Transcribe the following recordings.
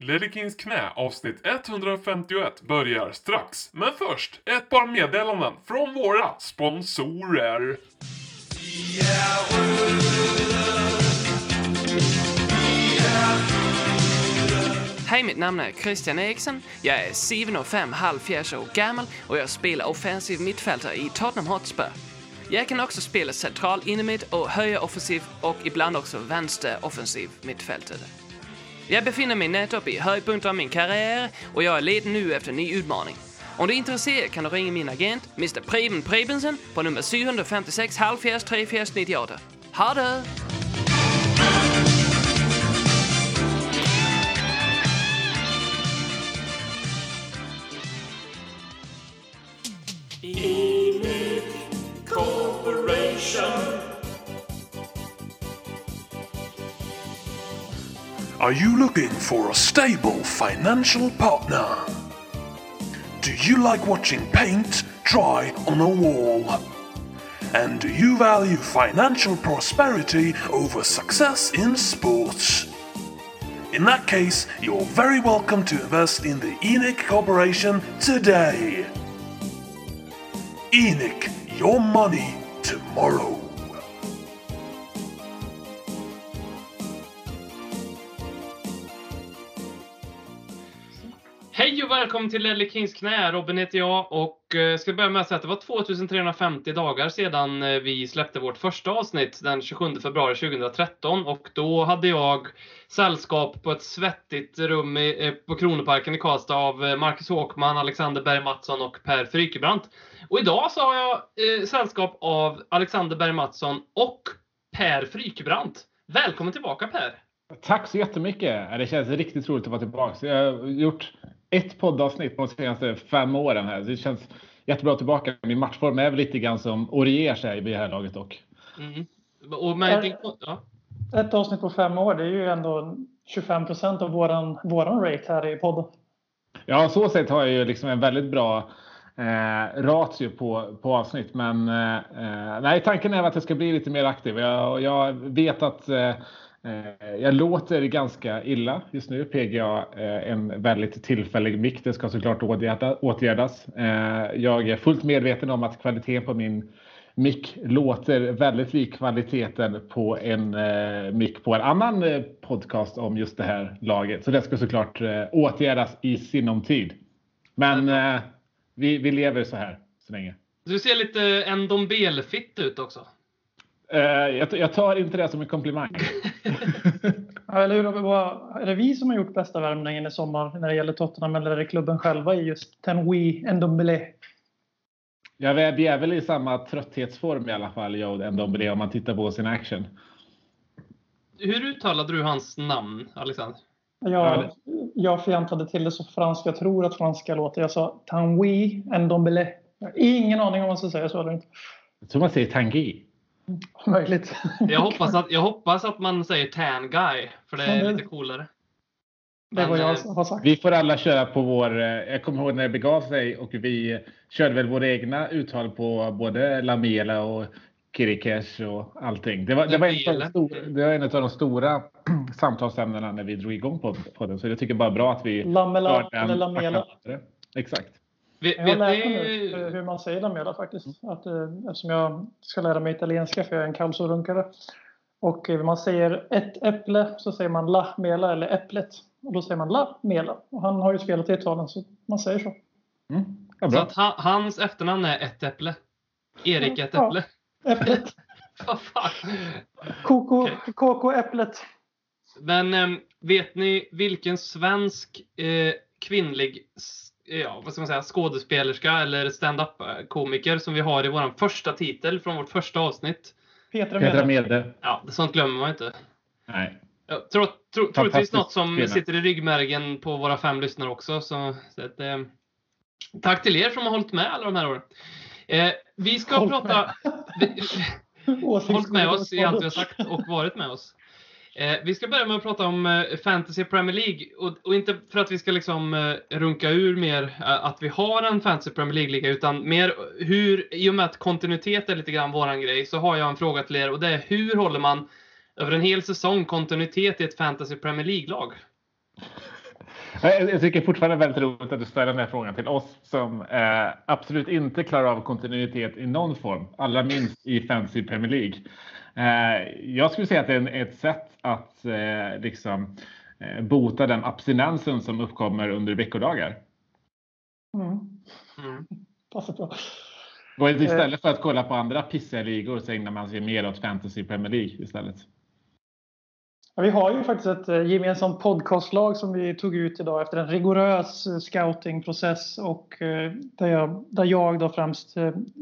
Ledikins knä avsnitt 151 börjar strax. Men först, ett par meddelanden från våra sponsorer. Hej, mitt namn är Christian Eriksson. Jag är 7,5 halvfjerds år gammal och jag spelar offensiv mittfältare i Tottenham Hotspur. Jag kan också spela central innermitt och höger offensiv och ibland också vänster offensiv mittfältare. Jag befinner mig nettopp i höjdpunkten av min karriär och jag är ledig nu efter en ny utmaning. Om du är intresserad kan du ringa min agent, Mr Preben Prebensen, på nummer 756 halvfjerds 34 98. Ha det! Are you looking for a stable financial partner? Do you like watching paint dry on a wall? And do you value financial prosperity over success in sports? In that case, you're very welcome to invest in the ENIC Corporation today. ENIC, your money tomorrow. Hej och välkommen till Lelle Kings knä. Robin heter jag och eh, ska börja med att säga att det var 2350 dagar sedan eh, vi släppte vårt första avsnitt den 27 februari 2013 och då hade jag sällskap på ett svettigt rum i, eh, på Kronoparken i Karlstad av Marcus Håkman, Alexander Berg Mattsson och Per Frykebrant. Och idag så har jag eh, sällskap av Alexander Berg Mattsson och Per Frykebrant. Välkommen tillbaka Per! Tack så jättemycket. Det känns riktigt roligt att vara tillbaka. Jag har gjort ett poddavsnitt de senaste fem åren här. Det känns jättebra tillbaka. Min matchform är väl lite grann som Orier sig vid det här laget dock. Mm. Och med din, ja. Ett avsnitt på fem år, det är ju ändå 25 procent av våran, våran rate här i podden. Ja, så sett har jag ju liksom en väldigt bra eh, ratio på, på avsnitt. Men eh, nej, tanken är att jag ska bli lite mer aktiv. Jag, jag vet att eh, Eh, jag låter ganska illa just nu. PGA eh, en väldigt tillfällig mick. Det ska såklart åtgärdas. Eh, jag är fullt medveten om att kvaliteten på min mick låter väldigt lik kvaliteten på en mick på en annan podcast om just det här laget. Så det ska såklart åtgärdas i sinom tid. Men vi, vi lever så här så länge. Du ser lite Endombel-fitt ut också. Jag, tar inte det som en komplimang. ja, eller hur? Är det vi som har gjort bästa värmningen i sommar när det gäller Tottenham eller är det klubben själva i just Tenui Ndombele? Ja, vi är väl i samma trötthetsform i alla fall, jag och Ndombele, om man tittar på sin action. Hur uttalade du hans namn, Alexander? Jag, jag fjantade till det så franskt jag tror att franska låter. Jag sa Tanui Ndombele. Jag har ingen aning om vad man ska säga så eller inte. Jag tror man säger Tanguy. Möjligt. Jag hoppas, att, jag hoppas att man säger tan guy, för det är lite coolare. Det var jag eh, har sagt. Vi får alla köra på vår... Eh, jag kommer ihåg när det begav sig och vi körde väl våra egna uttal på både Lamela och Kirikesh och allting. Det var, det var, en, av de stora, det var en av de stora samtalsämnena när vi drog igång på, på den. Så jag tycker bara bra att vi... Lamela eller Lamela. Exakt. Vet, jag har lärt mig nu hur man säger Lamela faktiskt. Att, eh, eftersom jag ska lära mig italienska för jag är en calzorunkare. Och eh, man säger ett äpple så säger man la mela eller äpplet. Och då säger man la mela. Och han har ju spelat i Italien så man säger så. Mm. Ja, så att ha, hans efternamn är ett äpple? Erik ett äpple? Ja, äpplet. Vad fan? Koko, okay. Koko äpplet. Men äm, ehm, vet ni vilken svensk eh, kvinnlig ja, vad ska man säga, skådespelerska eller stand-up komiker som vi har i vår första titel från vårt första avsnitt. Petra Mede. Petra Mede. Ja, sånt glömmer man inte. Nej. Ja, tro, tro, troligtvis något som kvinna. sitter i ryggmärgen på våra fem lyssnare också. Så, så att, eh, tack till er som har hållit med alla de här åren. Eh, vi ska Håll prata... hållit med oss i allt vi har sagt och varit med oss. Eh, vi ska börja med att prata om eh, Fantasy Premier League och, och, inte för att vi ska liksom eh, runka ur mer eh, att vi har en Fantasy Premier League-liga utan mer hur, i och med att kontinuitet är lite grann våran grej, så har jag en fråga till er och det är hur håller man över en hel säsong kontinuitet i ett Fantasy Premier League-lag? Jag tycker fortfarande det är väldigt roligt att du ställer den här frågan till oss som eh, absolut inte klarar av kontinuitet i någon form, allra minst i Fantasy Premier League. Eh, jag skulle säga att det är ett sätt att eh, liksom, eh, bota den abstinensen som uppkommer under veckodagar. Mm. Mm. Passar bra. Och istället för att kolla på andra pissiga ligor så ägnar man sig mer åt Fantasy Premier League istället. Ja, vi har ju faktiskt ett gemensamt podcastlag som vi tog ut idag efter en rigorös scoutingprocess och där jag, där jag då främst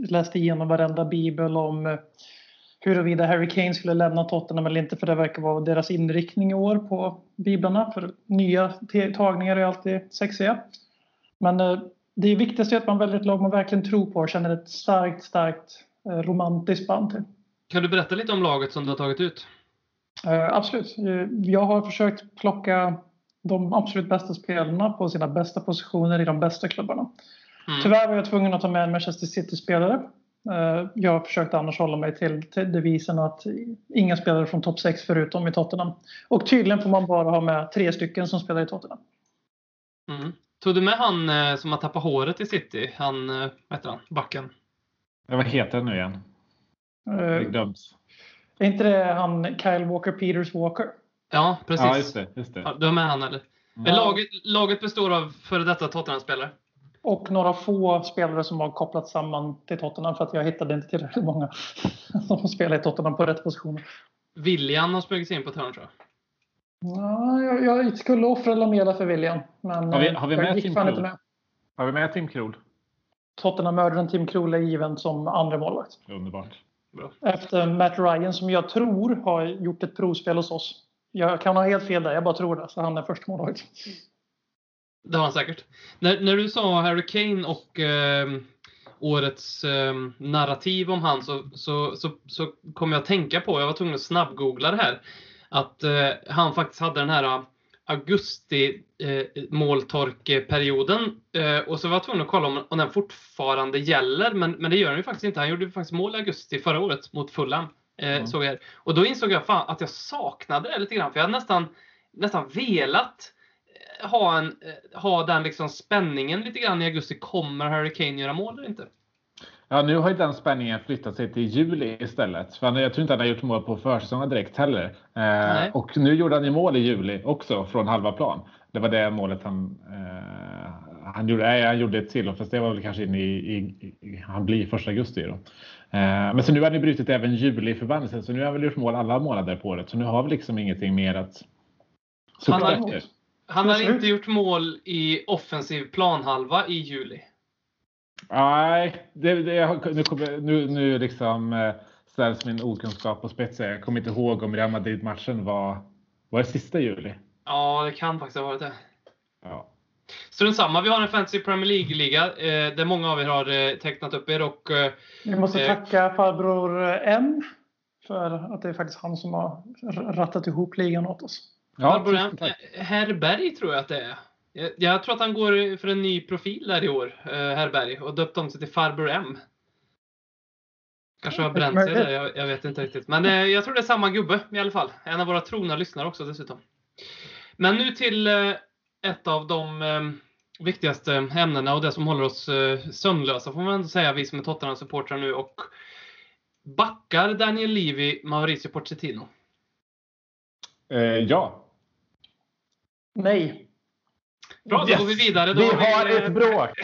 läste igenom varenda bibel om huruvida Harry Kane skulle lämna Tottenham eller inte för det verkar vara deras inriktning i år på biblarna för nya tagningar är alltid sexiga. Men det viktigaste är att man väljer ett lag man verkligen tror på och känner ett starkt, starkt romantiskt band till. Kan du berätta lite om laget som du har tagit ut? Uh, absolut. Jag har försökt plocka de absolut bästa spelarna på sina bästa positioner i de bästa klubbarna. Mm. Tyvärr var jag tvungen att ta med en Manchester City-spelare. Uh, jag försökte annars hålla mig till, till devisen att inga spelare från topp 6 förutom i Tottenham. Och tydligen får man bara ha med tre stycken som spelar i Tottenham. Mm. Tog du med han som har tappat håret i City? Han, vad heter han? Backen? vad heter han nu igen? Det glöms. Är inte det han Kyle Walker Peters Walker? Ja, precis. Ja, just det. Just det. Ja, du har med han eller? Ja. laget, laget består av före detta Tottenham-spelare? Och några få spelare som har kopplats samman till Tottenham för att jag hittade inte tillräckligt många som spelar i Tottenham på rätt positioner. William har smugit sig in på ett hörn tror jag. Ja, jag, jag skulle offra Lamela för William. Men har vi, har vi med Tim Krul? Med. Har vi med Tim Krul? Tottenham-mördaren Tim Krul är given som andra målvakt. Underbart. Bra. Efter Matt Ryan som jag tror har gjort ett provspel hos oss. Jag kan ha helt fel där, jag bara tror det. Så han är första målvakt. Det har han säkert. När, när du sa Harry Kane och eh, årets eh, narrativ om han så, så, så, så kom jag att tänka på, jag var tvungen att snabbgoogla det här, att eh, han faktiskt hade den här augusti eh, måltorkeperioden. Eh, och så var jag tvungen att kolla om, om den fortfarande gäller, men, men det gör den ju faktiskt inte. Han gjorde faktiskt mål i augusti förra året mot Fulham. Eh, mm. såg jag. Och då insåg jag fan, att jag saknade det lite grann, för jag hade nästan, nästan velat eh, ha, en, eh, ha den liksom spänningen lite grann i augusti. Kommer Harry Kane göra mål eller inte? Ja, nu har ju den spänningen flyttat sig till juli istället. För jag tror inte han har gjort mål på försäsongen direkt heller. Eh, och nu gjorde han ju mål i juli också från halva plan. Det var det målet han, eh, han gjorde. Nej, han gjorde ett till, fast det var väl kanske in i, i, i han blir första augusti då. Eh, men så nu har ni brutit även juli-förbannelsen, så nu har han väl gjort mål alla månader på året. Så nu har vi liksom ingenting mer att han har, han har inte gjort mål i offensiv planhalva i juli. Nej, det, det, nu, nu, nu liksom eh, ställs min okunskap på spetsen. Jag kommer inte ihåg om Real Madrid-matchen var, var det sista juli. Ja, det kan faktiskt ha varit det. Ja. Strunt samma, vi har en Fantasy Premier League-liga eh, där många av er har eh, tecknat upp er. Och, eh, vi måste eh, tacka farbror M för att det är faktiskt han som har rattat ihop ligan åt oss. Ja, M, Herberg tror jag att det är. Jag, jag, tror att han går för en ny profil där i år, eh, Herberg, och döpt om sig till Farbror M. Kanske har bränt sig där, jag, jag, vet inte riktigt. Men eh, jag tror det är samma gubbe i alla fall. En av våra trogna lyssnare också dessutom. Men nu till eh, ett av de eh, viktigaste ämnena och det som håller oss eh, sömnlösa får man ändå säga, vi som är Tottenham-supportrar nu. Och backar Daniel Levy Mauricio Pochettino? Eh, ja. Nej. Bra, då yes. går vi vidare. Då vi har vi, ett bråk!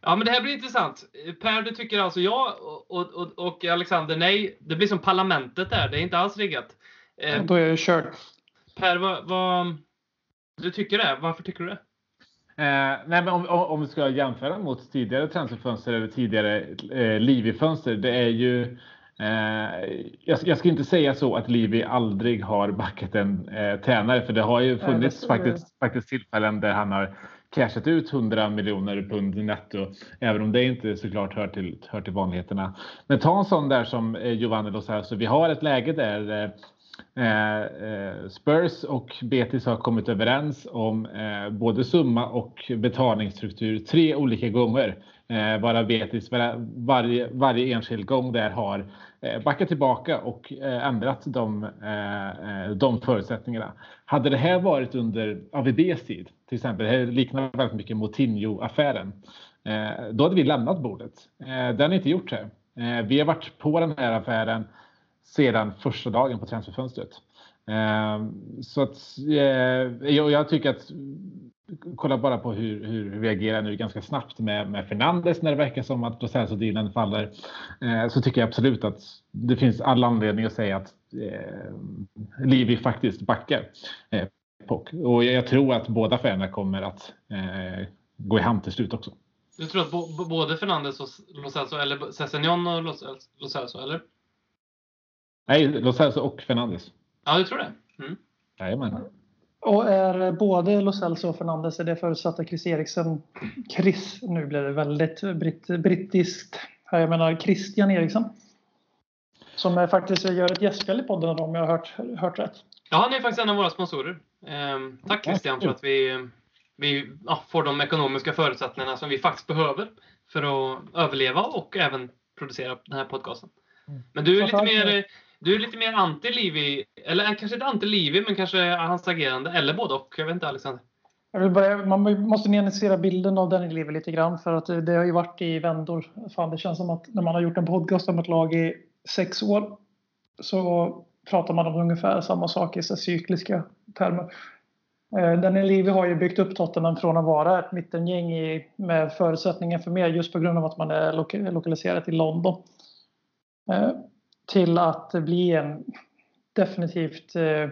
ja, men det här blir intressant. Per, du tycker alltså ja och, och, och Alexander nej. Det blir som parlamentet där. Det är inte alls riggat. Eh, då är jag körd. Per, vad, vad, du tycker det? Varför tycker du det? Eh, nej, men om, om, vi ska jämföra mot tidigare transferfönster eller tidigare eh, Livi-fönster. Det är ju jag, jag ska inte säga så att Livi aldrig har backat en eh, tränare, för det har ju funnits faktiskt, faktiskt tillfällen där han har cashat ut 100 miljoner pund netto, även om det inte såklart hör till, hör till vanligheterna. Men ta en sån där som eh, Giovanni Los så vi har ett läge där eh, eh, Spurs och Betis har kommit överens om eh, både summa och betalningsstruktur tre olika gånger. Eh, bara Betis var, varje, varje enskild gång där har eh, Eh, backat tillbaka och eh, ändrat de, eh, de förutsättningarna. Hade det här varit under AVBs tid, till exempel, det här liknar väldigt mycket Moutinho-affären, då hade vi lämnat bordet. Det har ni inte gjort här. Vi har varit på den här affären sedan första dagen på transferfönstret. Så att jag tycker att kolla bara på hur, hur vi agerar nu ganska snabbt med, med Fernandes när det verkar som att processordealen faller. Eh, så tycker jag absolut att det finns all anledning att säga att eh, Livi faktiskt backar. Eh, och jag tror att båda affärerna kommer att eh, gå i hamn till slut också. Du tror att bo, både Fernandes och Lo Celso, eller Sessignon och Lo Celso, eller? Nej, Lo Celso och Fernandes. Ja, du tror det? Mm. Jajamän. Och är både Lo Celso och Fernandes, är det förutsatt att Chris Eriksen, Chris, nu blev det väldigt britt, brittiskt, jag menar Christian Eriksson. Som är faktiskt gör ett gästspel i podden om jag har hört, hört rätt. Ja, han är faktiskt en av våra sponsorer. Ehm, tack Christian för att vi, vi ja, får de ekonomiska förutsättningarna som vi faktiskt behöver för att överleva och även producera den här podcasten. Mm. Men du är lite mer du är lite mer anti-Livi, eller eh, kanske inte anti-Livi, men kanske hans agerande, eller både och. Jag vet inte Alexander. Jag vill börja, man måste nyansera bilden av den Livi lite grann för att det har ju varit i vändor. Fan, det känns som att när man har gjort en podcast om ett lag i sex år så pratar man om ungefär samma sak i så cykliska termer. Eh, Den har ju byggt upp Tottenham från att vara ett mittengäng i, med förutsättningar för mer just på grund av att man är lokaliserat i London. Eh, till att bli en definitivt eh,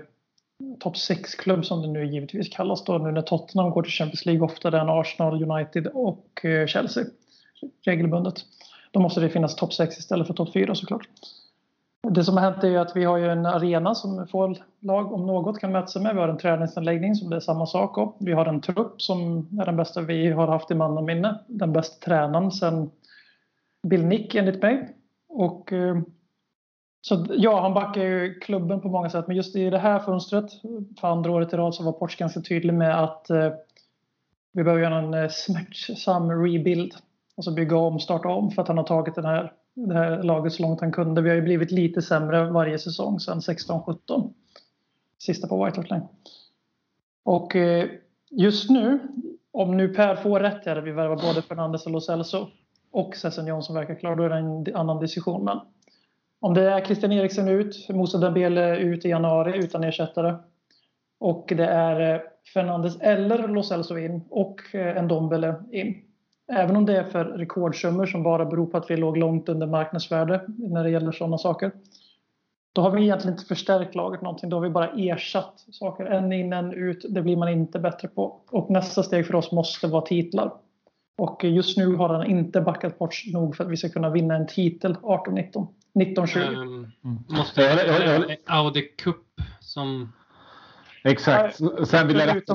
topp 6-klubb som det nu givetvis kallas då nu när Tottenham går till Champions League oftare än Arsenal, United och eh, Chelsea regelbundet. Då måste det finnas topp 6 istället för topp 4 såklart. Det som har hänt är ju att vi har ju en arena som få lag om något kan mäta sig med. Vi har en träningsanläggning som det är samma sak om. Vi har en trupp som är den bästa vi har haft i mannaminne. Den bästa tränaren sen Bill Nick enligt mig. Och eh, så ja, han backar ju klubben på många sätt. Men just i det här fönstret, för andra året i rad, så var Ports ganska tydlig med att eh, vi behöver göra en eh, smärtsam rebuild. Alltså bygga om, starta om för att han har tagit den här, det här laget så långt han kunde. Vi har ju blivit lite sämre varje säsong sedan 16-17. Sista på White Hart Line. Och eh, just nu, om nu Per får rätt här, vi värvar både Fernandes och Lo Celso och Sesson Johnson verkar klar, då är det en annan diskussion. Men om det är Christian Eriksen ut, Moussa Dembele ut i januari utan ersättare och det är eh, Fernandes eller Lo Celso in och eh, Ndombele en Dombele in. Även om det är för rekordsummor som bara beror på att vi låg långt under marknadsvärde när det gäller sådana saker. Då har vi egentligen inte förstärkt laget någonting. Då har vi bara ersatt saker. En in, en ut. Det blir man inte bättre på. Och nästa steg för oss måste vara titlar. Och just nu har han inte backat bort nog för att vi ska kunna vinna en titel 18-19. 1920. Um, mm. Måste jag, Audi Cup som... Exakt. Sen vill jag rätta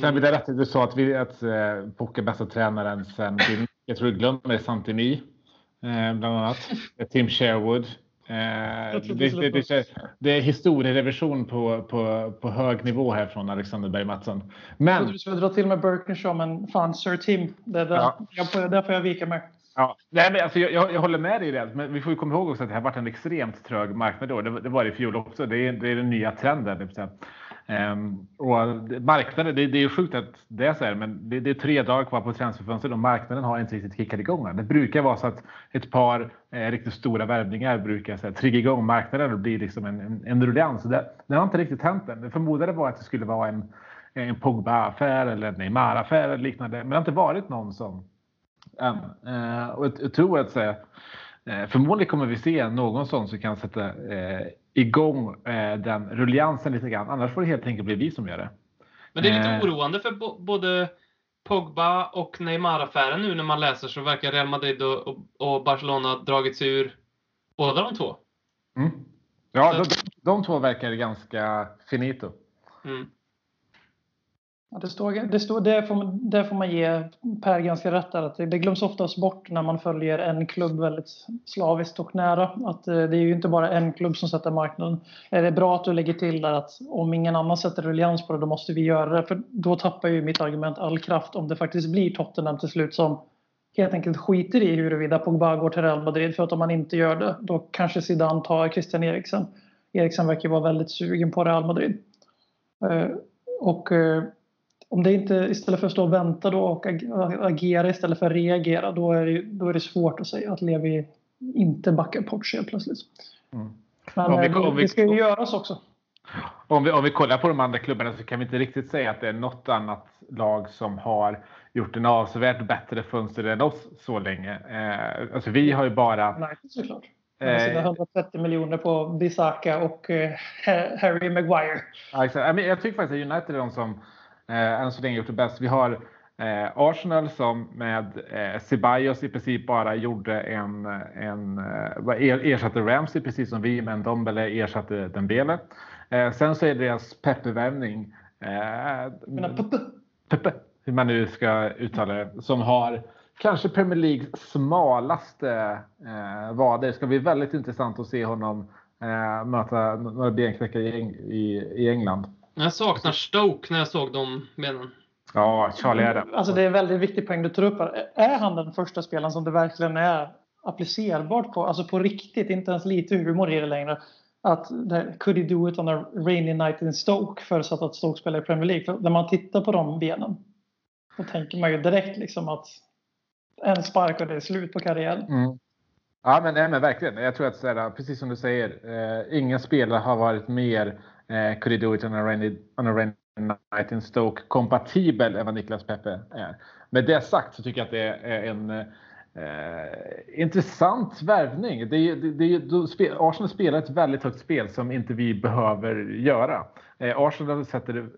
Sen vill jag rätta du sa att vi att eh, Pock är bästa tränaren sen jag tror du glömmer Santini eh, bland annat. Tim Sherwood. Eh, det, det, det, det, är historierevision på, på, på hög nivå här från Alexander Berg Mattsson. Men... Du skulle dra till med Birkenshaw, men fan Sir Tim, det, det, ja. jag, där får jag vika mig. Ja, nej, men alltså, jag, jag, håller med dig i det, men vi får komma ihåg också att det har varit en extremt trög marknad då. Det, det var det i fjol också. Det är, det är den nya trenden. Um, och marknaden, det, det är sjukt att det är så här, men det, det är tre dagar kvar på transferfönstret och marknaden har inte riktigt kickat igång. Det brukar vara så att ett par eh, riktigt stora värvningar brukar så här, trigga igång marknaden och bli liksom en, en, en ruljans. Det, det har inte riktigt hänt än. Det förmodade var att det skulle vara en, en Pogba-affär eller en Neymar-affär eller liknande, men det har inte varit någon som än. Eh, och jag tror att säga, eh, förmodligen kommer vi se någon sån som kan sätta eh, igång eh, den rulliansen lite grann. Annars får det helt enkelt bli vi som gör det. Men det är lite eh. oroande för både Pogba och Neymar-affären nu när man läser så verkar Real Madrid och, och Barcelona dragit sig ur båda de två. Mm. Ja, de, de, två verkar ganska finito. Mm. Ja, det, står, det, står, det, får man, det får man ge Per ganska rätt där. Att det, det glöms oftast bort när man följer en klubb väldigt slaviskt och nära. Att eh, det är ju inte bara en klubb som sätter marknaden. Är det bra att du lägger till där att om ingen annan sätter ruljans på det, då måste vi göra det. För då tappar ju mitt argument all kraft om det faktiskt blir Tottenham till slut som helt enkelt skiter i huruvida Pogba går till Real Madrid. För att om man inte gör det, då kanske Zidane tar Christian Eriksen. Eriksen verkar vara väldigt sugen på Real Madrid. Eh, och eh, om det inte istället för att stå och vänta då och agera istället för att reagera, då är det, då är det svårt att säga att Levi inte backar Porsche helt plötsligt. Mm. Men om vi, eh, om vi, det ska ju göras också. Om vi, om vi kollar på de andra klubbarna så kan vi inte riktigt säga att det är något annat lag som har gjort en avsevärt bättre fönster än oss så länge. Eh, alltså vi har ju bara... Nej, såklart. Eh, 130 miljoner på Bisaka och eh, Harry Maguire. Ja, exakt. Jag tycker faktiskt att United är de som eh, än så länge gjort det bäst. Vi har eh, Arsenal som med eh, Ceballos i princip bara gjorde en, en eh, ersatte Ramsey precis som vi, men Dombele ersatte Dembele. Eh, sen så är det deras Peppe-värvning. Eh, Peppe? Hur man nu ska uttala det, som har kanske Premier Leagues smalaste eh, vader. Det ska bli väldigt intressant att se honom eh, möta några benknäckare i, i, i England. Jag saknar Stoke när jag såg de benen. Ja, Charlie det. Alltså det är en väldigt viktig poäng du tar upp här. Är han den första spelaren som det verkligen är applicerbart på? Alltså på riktigt, inte ens lite humor i det längre. Att could he do it on a rainy night in Stoke förutsatt att Stoke spelar i Premier League. För när man tittar på de benen då tänker man ju direkt liksom att en spark och det är slut på karriären. Mm. Ja men, nej, men verkligen. Jag tror att så här, precis som du säger, eh, ingen spelare har varit mer eh, could he do it on a rainy, on a rainy night in Stoke kompatibel än vad Niklas Pepe är. Med det sagt så tycker jag att det är en eh, intressant värvning. Det, det, det, Arsenal spelar ett väldigt högt spel som inte vi behöver göra. Eh, Arsenal sätter,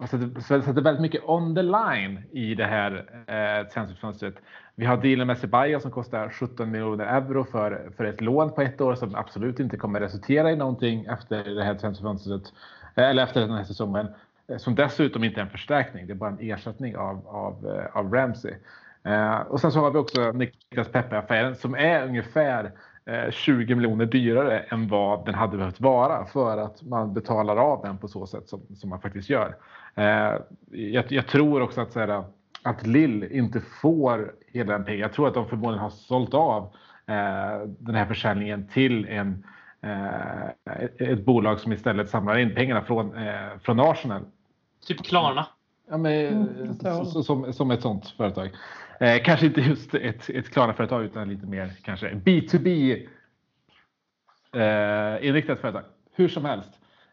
Alltså, så, sätter, sätter väldigt mycket on the line i det här eh, transferfönstret. Vi har dealen med Sebaya som kostar 17 miljoner euro för, för ett lån på ett år som absolut inte kommer resultera i någonting efter det här transferfönstret. Eh, eller efter den här säsongen. Eh, som dessutom inte är en förstärkning, det är bara en ersättning av, av, eh, av Ramsey. och sen så har vi också Niklas Peppe-affären som är ungefär 20 miljoner dyrare än vad den hade behövt vara för att man betalar av den på så sätt som, som man faktiskt gör. jag, jag tror också att, så här, att Lill inte får hela den pengen. Jag tror att de förmodligen har sålt av den här försäljningen till en Eh, ett bolag som istället samlar in pengarna från, eh, från Arsenal. Typ Klarna? Ja, men, mm, som, som ett sånt företag. Eh, kanske inte just ett, ett Klarna-företag utan lite mer kanske B2B eh, inriktat företag. Hur som helst.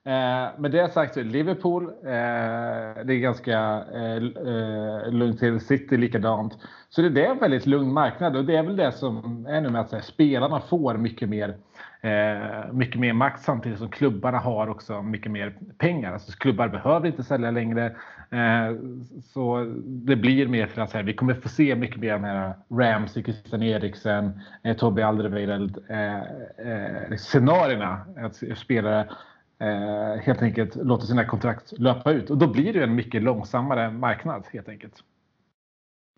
Eh, med det sagt så är Liverpool, eh, det är ganska eh, eh lugnt till. City likadant. Så det är en väldigt lugn marknad och det är väl det som är nu med att här, spelarna får mycket mer, eh, mycket mer makt samtidigt som klubbarna har också mycket mer pengar. Alltså, klubbar behöver inte sälja längre. Eh, så det blir mer för att här, vi kommer få se mycket mer av de här Ramsey, Christian Eriksen, eh, Tobbe Alderweireld eh, eh, scenarierna. Att spelare eh, helt enkelt låter sina kontrakt löpa ut. Och då blir det en mycket långsammare marknad helt enkelt.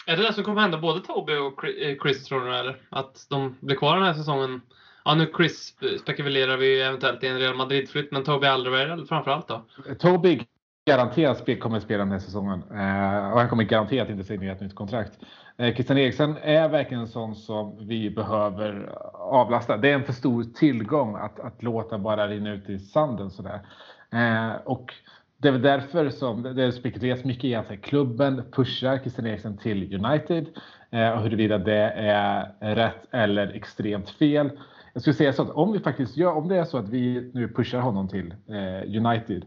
Är det det som kommer hända både Toby och Chris tror du eller? Att de blir kvar den här säsongen? Ja, nu Chris spekulerar vi eventuellt i en Real Madrid-flytt, men Toby Alderweireld framförallt då? Toby garanterat kommer att spela den här säsongen eh, och han kommer garanterat inte signera ett nytt kontrakt. Eh, Christian Eriksen är verkligen en sån som vi behöver avlasta. Det är en för stor tillgång att, att låta bara rinna ut i sanden sådär. Eh, och det är väl därför som det spekuleras mycket i att klubben pushar Christian Eriksen till United eh, och huruvida det är rätt eller extremt fel. Jag skulle säga så att om vi faktiskt gör, om det är så att vi nu pushar honom till eh, United.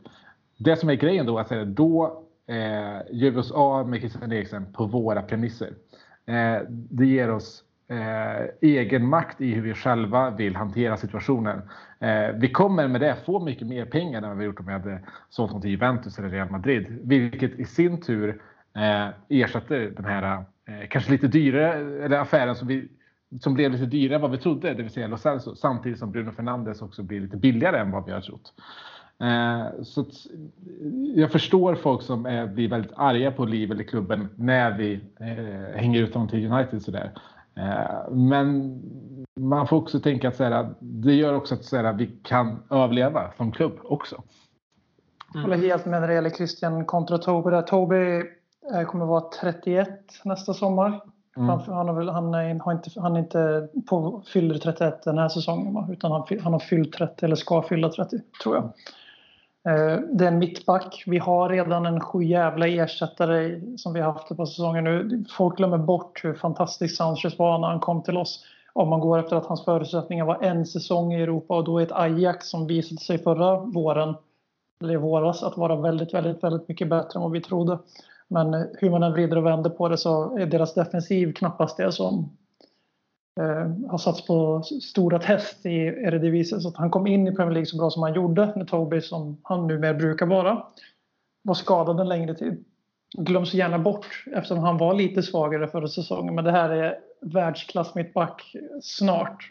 Det som är grejen då, att då eh, gör vi oss av med Christian Eriksen på våra premisser. Eh, det ger oss eh, egen makt i hur vi själva vill hantera situationen. Eh, vi kommer med det få mycket mer pengar än vad vi gjort om vi hade sålt honom till Juventus eller Real Madrid, vilket i sin tur eh, ersätter den här eh, kanske lite dyrare eller affären som vi som blev lite dyrare än vad vi trodde, det vill säga Los Angeles, samtidigt som Bruno Fernandes också blir lite billigare än vad vi har trott. Eh, så jag förstår folk som är, blir väldigt arga på Liv eller klubben när vi eh, hänger ut dem till United sådär. Eh, men man får också tänka att såhär, det gör också att såhär, vi kan överleva som klubb också. Mm. Jag håller helt med när det gäller Christian kontra Toby. Där. Toby eh, kommer vara 31 nästa sommar. Mm. Han, han, har väl, han, är, har inte, han är inte på, fyller 31 den här säsongen utan han, han har fyllt 30 eller ska fylla 30 tror jag. Eh, det är en mittback. Vi har redan en sju jävla ersättare som vi har haft ett par säsonger nu. Folk glömmer bort hur fantastisk Sanchez var när han kom till oss. Om man går efter att hans förutsättningar var en säsong i Europa och då är ett Ajax som visade sig förra våren, eller i våras, att vara väldigt, väldigt, väldigt mycket bättre än vad vi trodde. Men eh, hur man än vrider och vänder på det så är deras defensiv knappast det som eh, har satts på stora test i Eredivisie. Så att han kom in i Premier League så bra som han gjorde när Toby, som han numera brukar vara, var skadad en längre tid. Glöms gärna bort eftersom han var lite svagare förra säsongen. Men det här är världsklass mittback snart.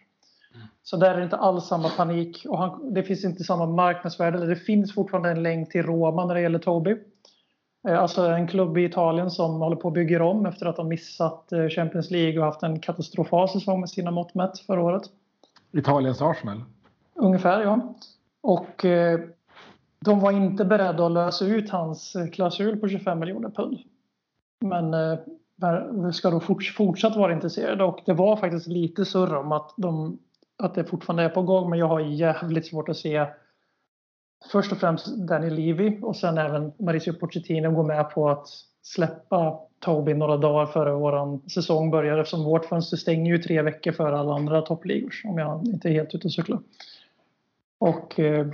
Så där är det inte alls samma panik och han, det finns inte samma marknadsvärde. Det finns fortfarande en länk till Roma när det gäller Toby. Eh, alltså en klubb i Italien som håller på att bygga om efter att ha missat eh, Champions League och haft en katastrofal säsong med sina mått mätt förra året. Italiens Arsenal? Ungefär, ja. Och eh, de var inte beredda att lösa ut hans klausul på 25 miljoner pund. Men ska då fortsatt vara intresserade och det var faktiskt lite surr om att, de, att det fortfarande är på gång men jag har jävligt svårt att se först och främst Danny Levy och sen även Mauricio Pochettino går med på att släppa Toby några dagar före vår säsong börjar eftersom vårt fönster stänger ju tre veckor före alla andra toppligor om jag inte är helt ute och cyklar. Och eh,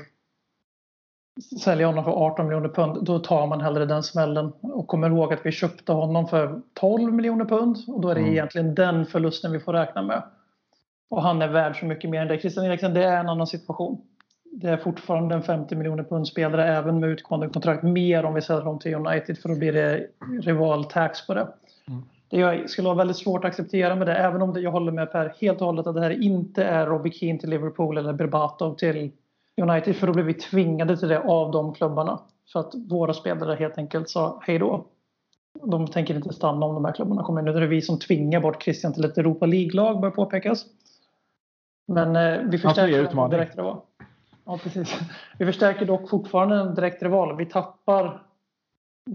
sälja honom för 18 miljoner pund, då tar man hellre den smällen. Och kommer ihåg att vi köpte honom för 12 miljoner pund och då är det mm. egentligen den förlusten vi får räkna med. Och han är värd så mycket mer än det. Christian Eriksen, det är en annan situation det är fortfarande en 50 miljoner pund spelare även med utgående kontrakt. Mer om vi säljer dem till United för då blir det rival tax på det. Mm. Det jag skulle vara väldigt svårt att acceptera med det, även om det, jag håller med Per helt och hållet att det här inte är Robbie Keane till Liverpool eller Berbatov till United, för då blir vi tvingade till det av de klubbarna. För att våra spelare helt enkelt sa hej då. De tänker inte stanna om de här klubbarna kommer. Nu är det vi som tvingar bort Christian till ett Europa League-lag, bör påpekas. Men eh, vi förstärker direkt det var. Ja, precis. Vi förstärker dock fortfarande en direkt rival. Vi tappar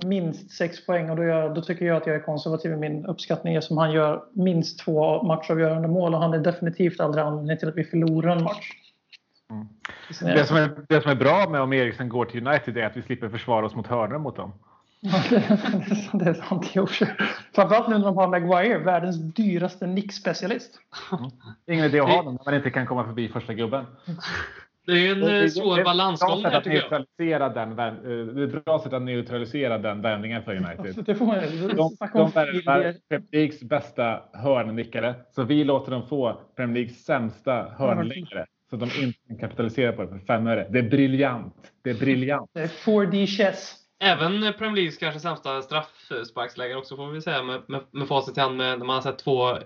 minst sex poäng och då, gör, då, tycker jag att jag är konservativ i min uppskattning som han gör minst två matchavgörande mål och han är definitivt aldrig anledningen till att vi förlorar en match. Mm. Det, som är, det som är bra med om Eriksen går till United är att vi slipper försvara oss mot hörnor mot dem. det är sant i och Framförallt nu när de har Maguire, världens dyraste nickspecialist. Mm. Ingen idé att ha den när man inte kan komma förbi första gubben. Det är en det, det, svår det, balansgång här tycker jag. Den, eh, det är ett bra sätt att neutralisera den vändningen för United. Det får man, de de värvar Premier Leagues bästa hörnnickare, så vi låter dem få Premier Leagues sämsta hörnläggare. Så de inte kan kapitalisera på det för fem öre. Det är briljant. Det är briljant. Det är 4D chess. Även Premier Leagues kanske sämsta straffsparksläggare också får vi säga med, med, med facit i hand när man har sett två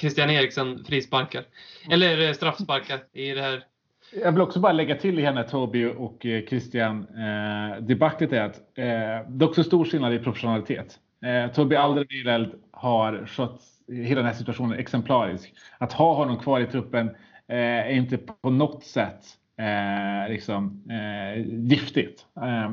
Christian Eriksen frisparkar. Eller straffsparkar i det här jag vill också bara lägga till i henne Toby och eh, Christian eh, debaclet är att eh, det är också stor skillnad i professionalitet. Eh, Toby Alderweireld har skött hela den här situationen exemplariskt. Att ha honom kvar i truppen eh, är inte på något sätt eh, liksom, eh, giftigt. Eh,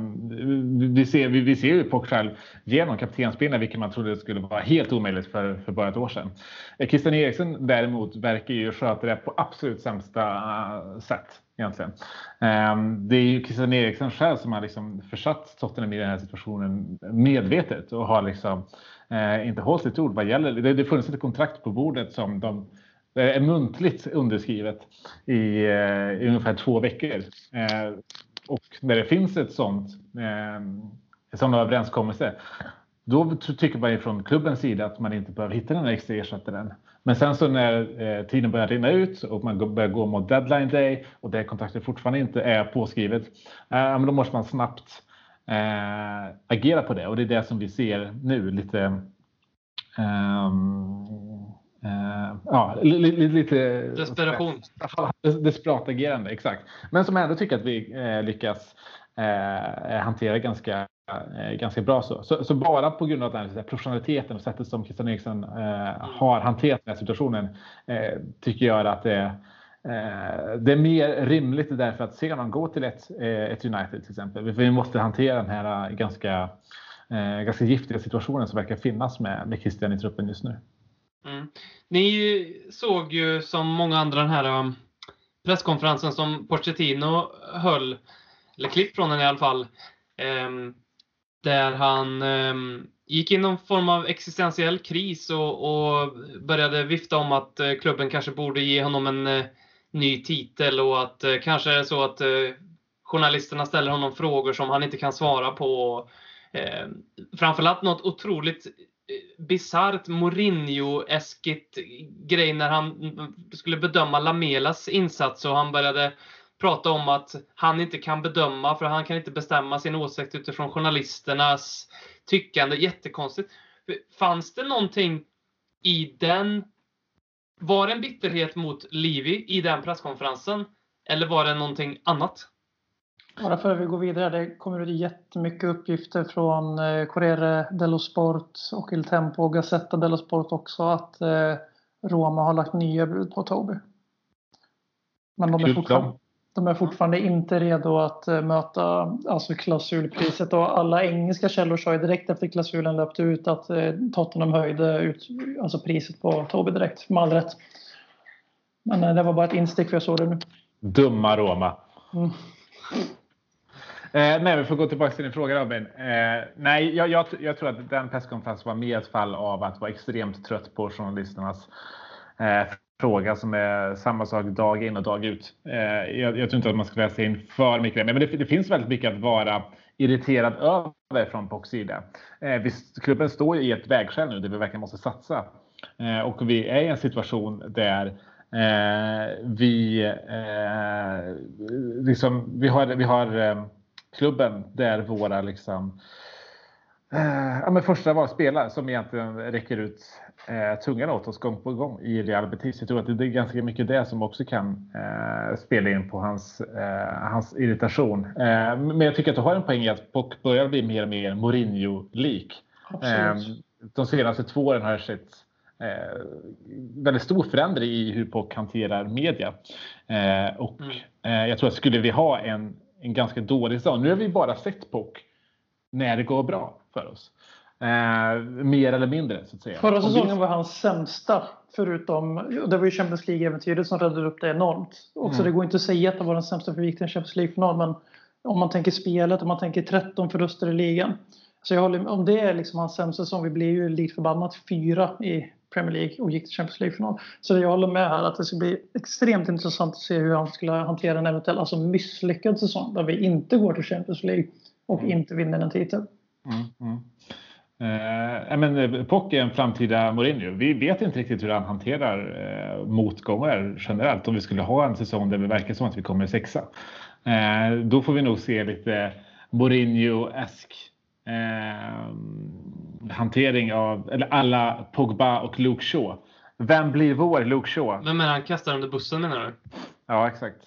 vi, ser, vi, vi ser ju Pock själv genom kaptensbindeln, vilket man trodde skulle vara helt omöjligt för, för bara ett år sedan. Eh, Christian Eriksen däremot verkar ju sköta det på absolut sämsta eh, sätt. Egentligen. Ehm, det är ju Christian Eriksen själv som har liksom försatt Tottenham i den här situationen medvetet och har liksom eh, inte hållit sitt ord vad gäller. Det, det funnits ett kontrakt på bordet som de det är muntligt underskrivet i, eh, i ungefär två veckor. Eh, och när det finns ett sånt, eh, sån överenskommelse, då tycker man från klubbens sida att man inte behöver hitta den extra ersättaren. Men sen så när eh, tiden börjar rinna ut och man börjar gå mot deadline day och det kontraktet fortfarande inte är påskrivet, eh, då måste man snabbt eh, agera på det och det är det som vi ser nu lite eh, ja, lite, lite desperation. Desperat agerande, exakt. Men som jag ändå tycker att vi eh, lyckas eh, hantera ganska, eh, ganska bra. Så. Så, så. bara på grund av den här professionaliteten och sättet som Christian Eriksson eh, har hanterat den här situationen eh, tycker jag att det, det är mer rimligt därför att se honom gå till ett, ett United till exempel. Vi måste hantera den här ganska, ganska giftiga situationen som verkar finnas med, med Christian i truppen just nu. Mm. Ni såg ju som många andra den här um, presskonferensen som Pochettino höll, eller klipp från den i alla fall, ehm, där han ehm, gick in i någon form av existentiell kris och, och, började vifta om att eh, klubben kanske borde ge honom en eh, ny titel och att eh, kanske är det så att journalisterna ställer honom frågor som han inte kan svara på. Eh, framförallt något otroligt bisarrt Mourinho-eskigt grej när han skulle bedöma Lamelas insats och han började prata om att han inte kan bedöma för han kan inte bestämma sin åsikt utifrån journalisternas tyckande. Jättekonstigt. Fanns det någonting i den... Var det en bitterhet mot Livi i den presskonferensen? Eller var det någonting annat? Bara för att vi går vidare. Det kommer ut jättemycket uppgifter från eh, Corriere dello Sport och Il Tempo och Gazzetta dello Sport också att eh, Roma har lagt nya bud på Toby. Men de är, fortfarande, de är fortfarande inte redo att eh, möta alltså klausulpriset och alla engelska källor sa ju direkt efter klausulen löpte ut att Tottenham höjde ut alltså priset på Toby direkt med all rätt. Men det var bara ett instick för jag såg det nu. Dumma Roma. Mm. Eh, nej, vi får gå tillbaka till din fråga Robin. Eh, nej, jag, jag, jag, tror att den presskonferensen var mer ett fall av att vara extremt trött på journalisternas eh, fråga som är samma sak dag in och dag ut. Eh, jag, jag, tror inte att man ska läsa in för mycket, men det, det finns väldigt mycket att vara irriterad över från POCs sida. Eh, visst, klubben står ju i ett vägskäl nu där vi verkligen måste satsa eh, och vi är i en situation där eh, vi eh, liksom, vi har, vi har eh, klubben där våra liksom eh, ja, men första var spelare som egentligen räcker ut eh, tungan åt oss gång på gång i Real Betis. Jag tror att det är ganska mycket det som också kan eh, spela in på hans, eh, hans irritation. Eh, men jag tycker att du har en poäng i att Pock börjar bli mer och mer Mourinho-lik. Eh, de senaste två åren har jag sett eh, väldigt stor förändring i hur Pock hanterar media. Eh, och mm. eh, jag tror att skulle vi ha en en ganska dålig säsong. Nu har vi bara sett POC när det går bra för oss. Eh, mer eller mindre så att säga. Förra säsongen var hans sämsta. Förutom, det var ju Champions League-äventyret som räddade upp det enormt. Också mm. det går inte att säga att det var den sämsta för Victor Champions League-final. Men om man tänker spelet, om man tänker 13 förluster i ligan. Så jag håller, om det är liksom hans sämsta säsong, vi blir ju likt förbannat fyra i Premier League och gick till Champions League-final. Så jag håller med här att det ska bli extremt intressant att se hur han skulle hantera en eventuell alltså misslyckad säsong där vi inte går till Champions League och mm. inte vinner en titel. Mm, mm. Eh, men eh, Pock är en framtida Mourinho. Vi vet inte riktigt hur han hanterar eh, motgångar generellt. Om vi skulle ha en säsong där det verkar som att vi kommer sexa. Eh, då får vi nog se lite Mourinho-esk hantering av eller alla Pogba och Luke Shaw. Vem blir vår Luke Shaw? Vem är han kastar under bussen menar du? Ja, exakt.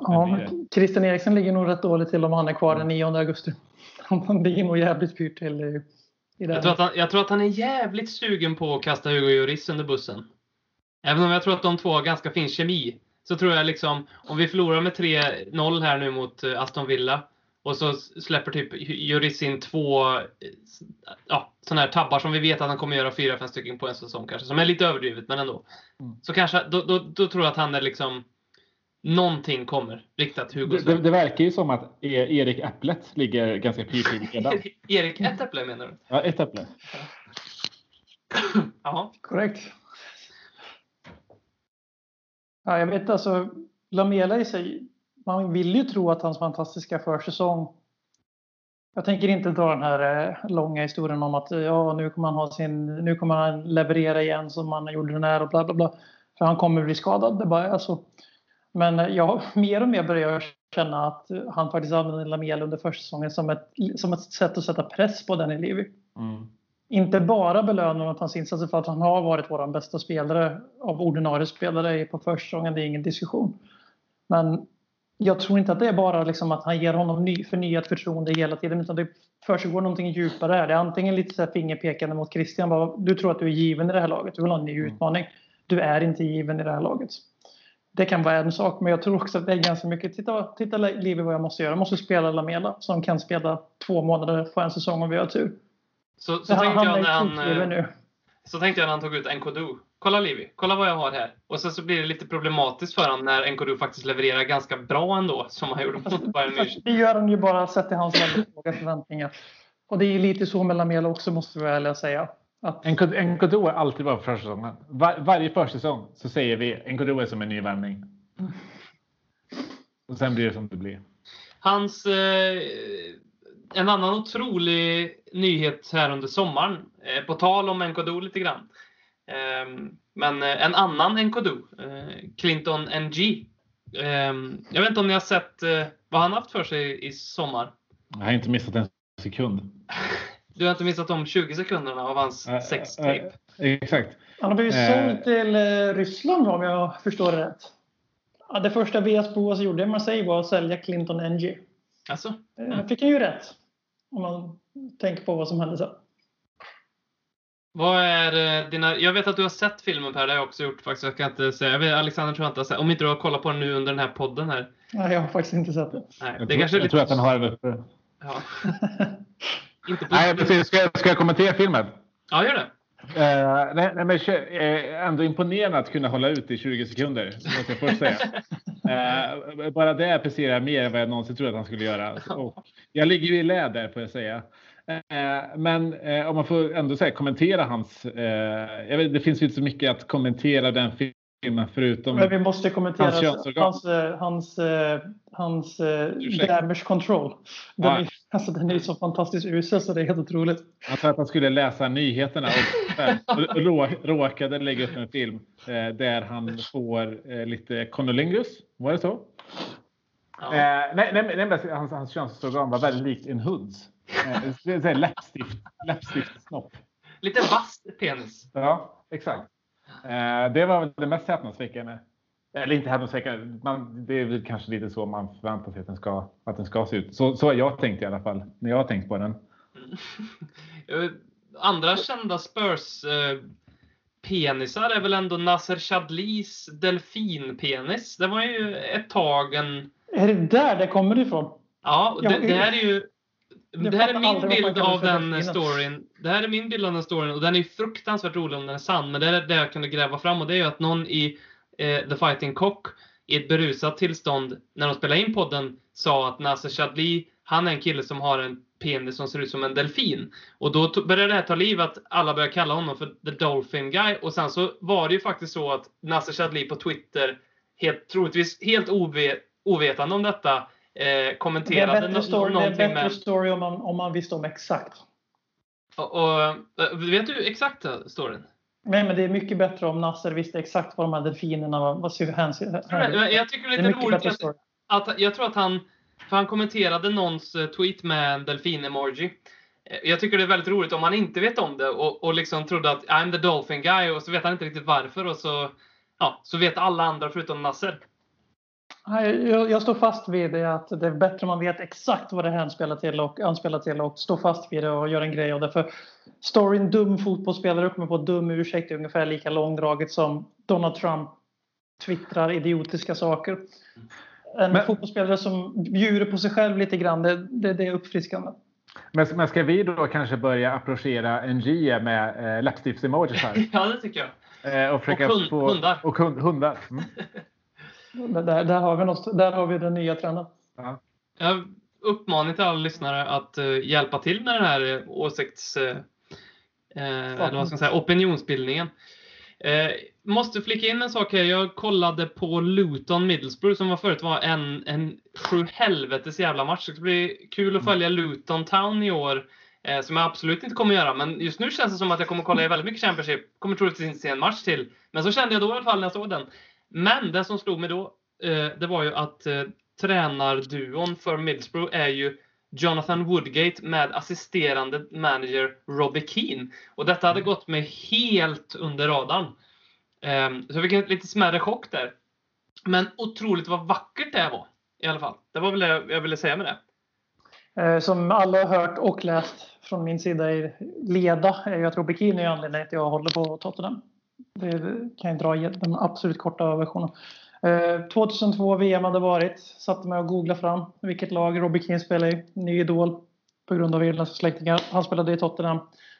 Ja, Christian Eriksen ligger nog rätt dåligt till om han är kvar den 9 augusti. Han ligger nog jävligt pyrt till i, i jag, tror att han, jag tror att han är jävligt sugen på att kasta Hugo Lloris under bussen. Även om jag tror att de två har ganska fin kemi. Så tror jag liksom, om vi förlorar med 3-0 här nu mot eh, Aston Villa och så släpper typ Juris in två ja, sådana här tabbar som vi vet att han kommer göra fyra, fem stycken på en säsong kanske. Som är lite överdrivet, men ändå. Mm. Så kanske, då, då, då, tror jag att han är liksom Någonting kommer riktat Hugo det, det, verkar ju som att e- Erik Äpplet ligger ganska pyrt redan. Erik ett äpple menar du? Ja, ett äpple. Ja, korrekt. Ja, jag vet alltså, Lamela i sig man vill ju tro att hans fantastiska försäsong jag tänker inte dra den här eh, långa historien om att ja, nu kommer han ha sin, nu kommer han leverera igen som han gjorde den här och bla bla bla. För han kommer bli skadad, det bara är så. Men eh, jag mer och mer börjar känna att han faktiskt använder Lamel under försäsongen som ett, som ett sätt att sätta press på den i Livi. Mm. Inte bara belöna åt hans insatser för att han har varit vår bästa spelare av ordinarie spelare på försäsongen, det är ingen diskussion. Men jag tror inte att det är bara liksom att han ger honom ny, förnyat förtroende hela tiden utan det försiggår någonting djupare här. Det är antingen lite så fingerpekande mot Christian. Bara, du tror att du är given i det här laget. Du vill ha en ny mm. utmaning. Du är inte given i det här laget. Det kan vara en sak, men jag tror också att det är ganska mycket. Titta, titta Livi vad jag måste göra. Jag måste spela Lamela som kan spela två månader på en säsong om vi har tur. Så, så tänkte jag han... Nu. så tänkte jag när han tog ut Nkodu. Kolla Livi, kolla vad jag har här. Och sen så blir det lite problematiskt för honom när Nkodu faktiskt levererar ganska bra ändå, som han gjorde mot Bayern München. Det gör han ju bara sett till hans väldigt låga förväntningar. Och det är ju lite så med Lamela också, måste vi väl säga. Att... Nkodu är alltid bra på försäsongen. Var, varje försäsong så säger vi Nkodu är som en ny värvning. Och sen blir det som det blir. Hans... Eh, en annan otrolig nyhet här under sommaren, eh, på tal om Nkodu lite grann. Eh, men en annan Nkodu, eh, Clinton NG. Ehm, jag vet inte om ni har sett eh, vad han haft för sig i sommar? Jag har inte missat en sekund. Du har inte missat de 20 sekunderna av hans äh, sextape? Äh, exakt. Han har blivit såld till Ryssland om jag förstår det rätt. Ja, det första VS Boas gjorde i Marseille var att sälja Clinton NG. Alltså? Mm. fick han ju rätt. Om man tänker på vad som hände sen. Vad är dina... Jag vet att du har sett filmen Per, det har jag också gjort faktiskt. Jag kan inte säga. Jag vet, Alexander tror jag inte har sett. Om inte du har kollat på den nu under den här podden här. Nej, jag har faktiskt inte sett det. Nej, jag, det tror, kanske jag lite... tror att den har den uppe. Ja. inte Nej, precis. Ska, ska jag kommentera filmen? Ja, gör det. Uh, nej, nej, men uh, ändå imponerande att kunna hålla ut i 20 sekunder, måste jag först säga. Uh, bara det presterar mer än vad jag någonsin trodde att han skulle göra. Och jag ligger ju i lä där, får jag säga. Men om man får ändå säga, kommentera hans... jag vet, det finns ju inte så mycket att kommentera den filmen förutom... Men vi måste kommentera hans, hans, hans, hans damage control. Den, ja. är, alltså, den är så fantastiskt usel så det är helt otroligt. Han sa att han skulle läsa nyheterna och, rå, råkade lägga upp en film eh, där han får eh, lite connolingus. Var det så? Ja. Eh, nej, nej, nej, hans, hans könsorgan var väldigt likt en hunds. Eh, läppstift, läppstift snopp. Lite vass penis. Ja, exakt. Eh, det var väl det mest häpnadsväckande. Eller inte häpnadsväckande, man, det är väl kanske lite så man förväntar sig att den ska, att den ska se ut. Så, så har jag tänkt i alla fall, när jag har tänkt på den. Andra kända Spurs eh, penisar är väl ändå Nasser Chadlis delfinpenis. Det var ju ett tag en... Är det där det kommer ifrån? Ja, det, det här är ju... Det här är min bild av den storyn. Det här är min bild av den storyn och den är fruktansvärt rolig om den är sann. Men det är det jag kunde gräva fram och det är ju att någon i eh, The Fighting Cock i ett berusat tillstånd när de spelade in podden sa att Nasser Chadli, han är en kille som har en penis som ser ut som en delfin. Och då började det här ta liv att alla började kalla honom för The Dolphin Guy. Och sen så var det ju faktiskt så att Nasser Chadli på Twitter, helt, troligtvis helt ovet, ovetande om detta, eh, kommenterade det är bättre story, någonting Det är bättre med... story om man, om man visste om exakt. Och, och, eh, vet du exakt storyn? Nej, men det är mycket bättre om Nasser visste exakt vad de här delfinerna var. Vad jag, jag tycker det är lite roligt att, att, jag tror att han, för han kommenterade någons eh, tweet med en delfin-emoji. Eh, jag tycker det är väldigt roligt om han inte vet om det och, och liksom trodde att I'm the dolphin guy och så vet han inte riktigt varför och så, ja, så vet alla andra förutom Nasser. Jag, jag står fast vid det att det är bättre om man vet exakt vad det här anspelar till och anspelar till och står fast vid det och gör en grej av det. För storyn dum fotbollsspelare upp med på dum ursäkt är ungefär lika långdraget som Donald Trump twittrar idiotiska saker. En men, fotbollsspelare som bjuder på sig själv lite grann, det, det, det är uppfriskande. Men, men ska vi då kanske börja approchera NG med eh, läppstifts-emojis här? ja, det tycker jag. Eh, och, och hund, få, hundar. Och hund, hundar. Mm. Där, där, har vi något, där har vi den nya trenden. Ja. Jag uppmanar till alla lyssnare att uh, hjälpa till med den här uh, åsikts... Uh, eller vad ska man säga, opinionsbildningen. Eh, måste flika in en sak här. Jag kollade på Luton Middlesbrough som var förut var en, en sju helvetes jävla match. Det ska bli kul att mm. följa Luton Town i år. Eh, som jag absolut inte kommer göra. Men just nu känns det som att jag kommer kolla väldigt mycket Championship. Kommer troligtvis inte se en match till. Men så kände jag då i alla fall när jag såg den. Men det som slog mig då, eh, det var ju att eh, tränarduon för Middlesbrough är ju Jonathan Woodgate med assisterande manager Robbie Keane. Och detta hade mm. gått mig helt under radarn. Um, så jag fick en lite smärre chock där. Men otroligt vad vackert det var. I alla fall. Det var väl det jag ville säga med det. Eh, som alla har hört och läst från min sida i leda är ju att Robbie Keane är anledningen till att jag håller på Tottenham. Det kan jag dra den absolut korta versionen. Eh, 2002 VM hade varit. Satte mig och googlade fram vilket lag Robbie Keane spelade i. Ny idol på grund av irländska släktingar. Han spelade i Tottenham.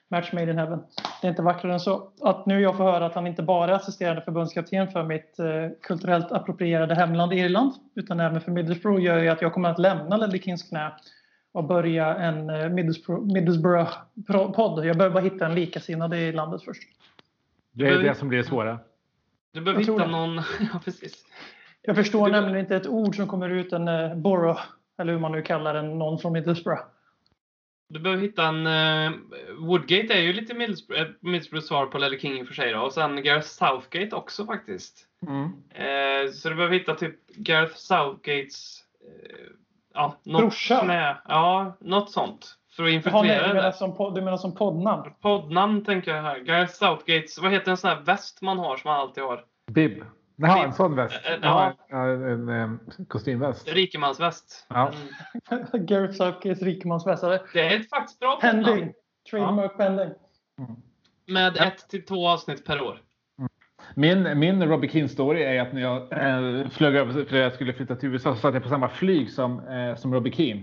Match made in heaven. Det är inte vackrare än så. Att nu jag får höra att han inte bara är assisterande förbundskapten för mitt eh, kulturellt approprierade hemland Irland, utan även för Middlesbrough, gör ju att jag kommer att lämna Ledley Kings knä och börja en eh, Middlesbrough-podd. Jag behöver bara hitta en likasinnad i landet först. Det är det som blir svåra. Du behöver hitta någon... ja, precis. Jag förstår du... nämligen inte ett ord som kommer ut en uh, borough, eller hur man nu kallar den, någon från Middlesbrough. Du behöver hitta en... Uh, Woodgate är ju lite Middlesbrough, Middlesbrough svar på Ledley King i och för sig då. Och sen Gareth Southgate också faktiskt. Mm. Uh, så du behöver hitta typ Gareth Southgates... Uh, ja, något Brorsa? Med, ja, något sånt. För att infiltrera Jaha, du, menar som, du menar som poddnamn? Poddnamn tänker jag här. Gareth Southgates. Vad heter en sån här väst man har som man alltid har? Bib. Jaha, en sån väst? Ja, en, en, en kostymväst. Rikemansväst. Ja. Mm. Gareth Southgates rikemansväst. Det är ett faktiskt bra Pending. Trademark ja. pending. Mm. Med ja. ett till två avsnitt per år. Mm. Min, min Robbie Keane-story är att när jag äh, flög över för jag skulle flytta till USA så satt jag på samma flyg som, äh, som Robbie Keane.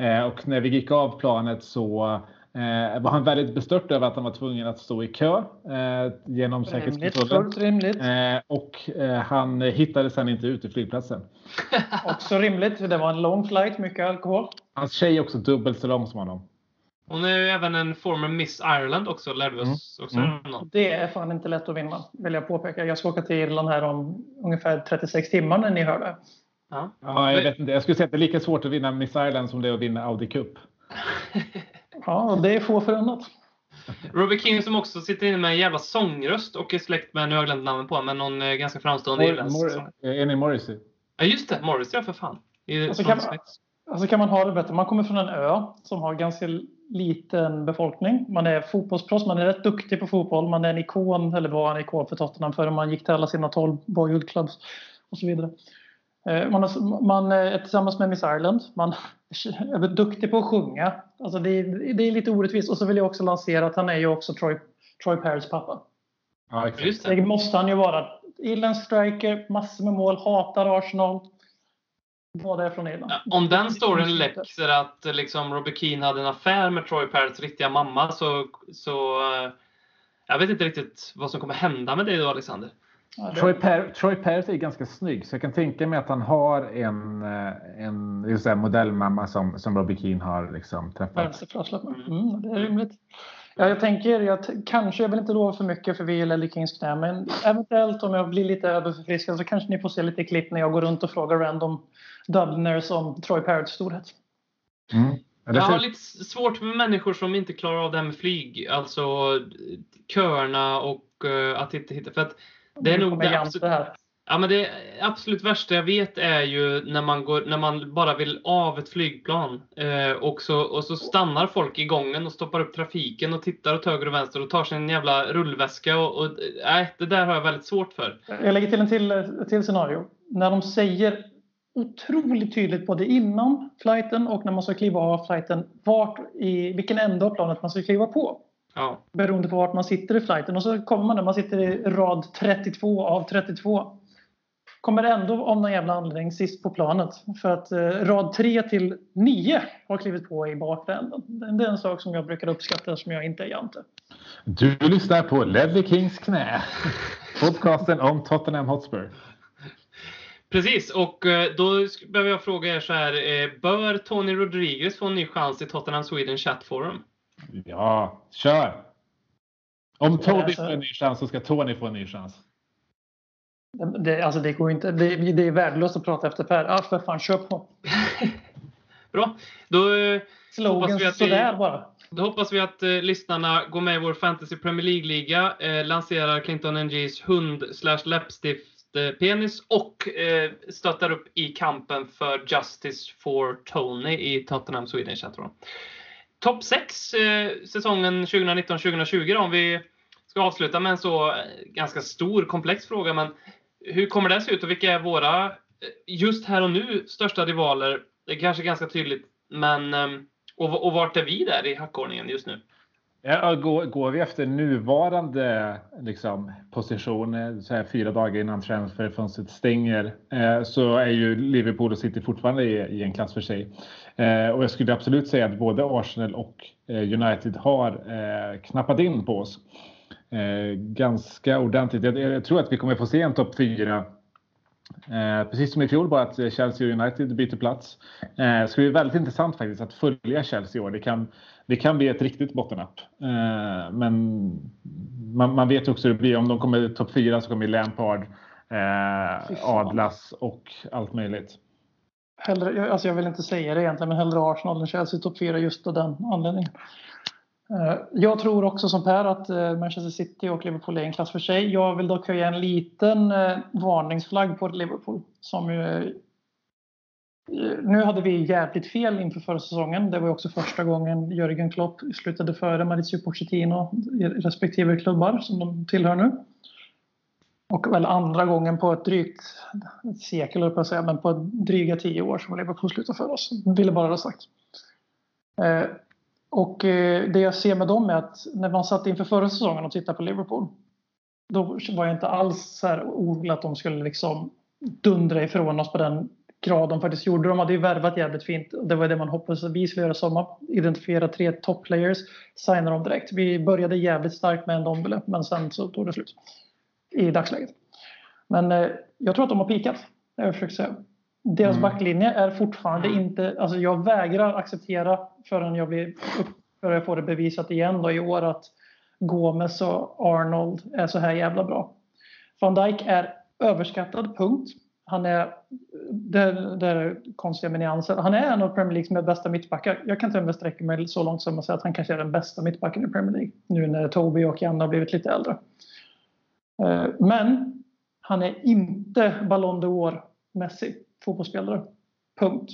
Äh, och när vi gick av planet så Eh, var han väldigt bestört över att han var tvungen att stå i kö eh, genom säkerhetskontrollen. Eh, och eh, han hittade sen inte ut i flygplatsen. också rimligt. Det var en lång flight, mycket alkohol. Hans tjej är också dubbelt så lång som honom. Hon är ju även en former Miss Ireland också, lärde vi oss mm. också. Mm. Det är fan inte lätt att vinna, vill jag påpeka. Jag ska åka till Irland här om ungefär 36 timmar när ni hör det. Ja. ja, jag vet inte. Jag skulle säga att det är lika svårt att vinna Miss Ireland som det är att vinna Audi Cup. Ja, det är få förunnat. Robbie King som också sitter inne med en jävla sångröst och är släkt med, nu har jag glömt namnet på men någon eh, ganska framstående irländsk Mor Eni Morrissey. Ja just det, Morrissey ja för fan. I, alltså, kan man, alltså kan man ha det bättre. Man kommer från en ö som har ganska liten befolkning. Man är fotbollsproffs, man är rätt duktig på fotboll. Man är en ikon, eller var en ikon för Tottenham förrän man gick till alla sina 12 boyhood clubs och så vidare. Eh, man, har, man är tillsammans med Miss Ireland. Man är duktig på att sjunga. Alltså det, är, det är lite orättvist. Och så vill jag också lansera att han är ju också Troy, Troy Parrots pappa. Ja, exakt. Det måste han ju vara. Irländsk striker, massor med mål, hatar Arsenal. Vad är från Irland. Om den storyn läcker att liksom Robbie Keane hade en affär med Troy Parrots riktiga mamma så, så eh, jag vet inte riktigt vad som kommer hända med dig då Alexander. Ja, Troy, per Troy Parrott är ganska snygg så jag kan tänka mig att han har en, eh, en säga, modellmamma som, som Robbie Keane har liksom, träffat. Mm, det är rimligt. Ja, jag tänker, jag kanske, jag vill inte lova för mycket för vi Lelly Kings knä, men eventuellt om jag blir lite överförfriskad så kanske ni får se lite klipp när jag går runt och frågar random Dubliners om Troy Parrotts storhet. Mm. Jag har lite svårt med människor som inte klarar av det här med flyg, alltså köerna och uh, att inte hitta... För att det är nog det absolut, ja, men det absolut värsta jag vet är ju när man, går, när man bara vill av ett flygplan eh, och, så, och så stannar folk i gången och stoppar upp trafiken och tittar åt höger och vänster och tar sin jävla rullväska. Och, och, nej, det där har jag väldigt svårt för. Jag lägger till en till, till scenario. När de säger otroligt tydligt både innan flighten och när man ska kliva av flighten vart i vilken ände av planet man ska kliva på. Ja. Beroende på vart man sitter i flighten. Och så kommer man där, man sitter i rad 32 av 32. Kommer ändå om någon jävla anledning sist på planet. För att eh, rad 3 till 9 har klivit på i bakre änden. Det är en sak som jag brukar uppskatta som jag inte är jante. Du lyssnar på Levi Kings knä. Podcasten om Tottenham Hotspur. Precis, och eh, då behöver jag fråga er så här. Eh, bör Tony Rodriguez få en ny chans i Tottenham Sweden Chat Forum? Ja, kör! Om Toby får en ny chans så ska Tony få en ny chans. Det, alltså det går inte. Det, det är värdelöst att prata efter Per. Ah, för fan, kör på. Bra. Då eh, Slogan hoppas vi att sådär bara. Då hoppas vi att eh, lyssnarna går med i vår Fantasy Premier League-liga, eh, lanserar Clinton NGs hund slash läppstift eh, penis och eh, stöttar upp i kampen för Justice for Tony i Tottenham Sweden Chatroom topp 6 eh, säsongen 2019-2020 om vi ska avsluta med en så eh, ganska stor komplex fråga. Men hur kommer det se ut och vilka är våra, eh, just här och nu, största rivaler? Det är kanske ganska tydligt, men ehm, och, och vart är vi där i hackordningen just nu? Ja, går, går vi efter nuvarande liksom, position, eh, så här fyra dagar innan transferfönstret stänger, eh, så är ju Liverpool och City fortfarande i, i en klass för sig. Eh, och jag skulle absolut säga att både Arsenal och eh, United har eh, knappat in på oss ganska ordentligt. Jag, jag, tror att vi kommer få se en topp fyra Eh, precis som i fjol, bara att Chelsea och United byter plats. Eh, det ska bli väldigt intressant faktiskt att följa Chelsea i år. Det kan, det kan bli ett riktigt bottennapp. Eh, men man, man, vet också hur det blir. Om de kommer topp fyra så kommer Lampard, eh, Adlas och allt möjligt. Hellre, alltså jag vill inte säga det egentligen, men hellre Arsenal än Chelsea topp fyra just av den anledningen. Eh, jag tror också som Per att eh, Manchester City och Liverpool är en klass för sig. Jag vill dock höja en liten eh, varningsflagg på Liverpool. Som ju, nu hade vi jävligt fel inför förra säsongen. Det var också första gången Jörgen Klopp slutade före Mauricio Pochettino i respektive klubbar som de tillhör nu. Och väl andra gången på ett drygt ett sekel, på att säga, men på dryga tio år som Liverpool slutar för oss. Ville bara ha sagt. Eh, och eh, det jag ser med dem är att när man satt inför förra säsongen och tittade på Liverpool då var jag inte alls så här orolig att de skulle liksom dundra ifrån oss på den grad de faktiskt gjorde. De hade ju värvat jävligt fint. Det var det man hoppades att vi skulle göra sommar. Identifiera tre top players, signa dem direkt. Vi började jävligt starkt med en Dombele men sen så tog det slut. I dagsläget. Men eh, jag tror att de har pikat. Det jag försöker säga. Deras mm. backlinje är fortfarande inte... Alltså jag vägrar acceptera förrän jag, blir upp, förrän jag får det bevisat igen då i år att Gomes och Arnold är så här jävla bra. Van Dijk är överskattad, punkt. Han är, det, det är konstiga med nyanser, han är en av Premier Leagues med bästa mittbackar. Jag kan till och med sträcka mig så långt som att säga att han kanske är den bästa mittbacken i Premier League. Nu när Toby och Janne har blivit lite äldre. Eh, men han är inte Ballon d'Or Messi fotbollsspelare. Punkt.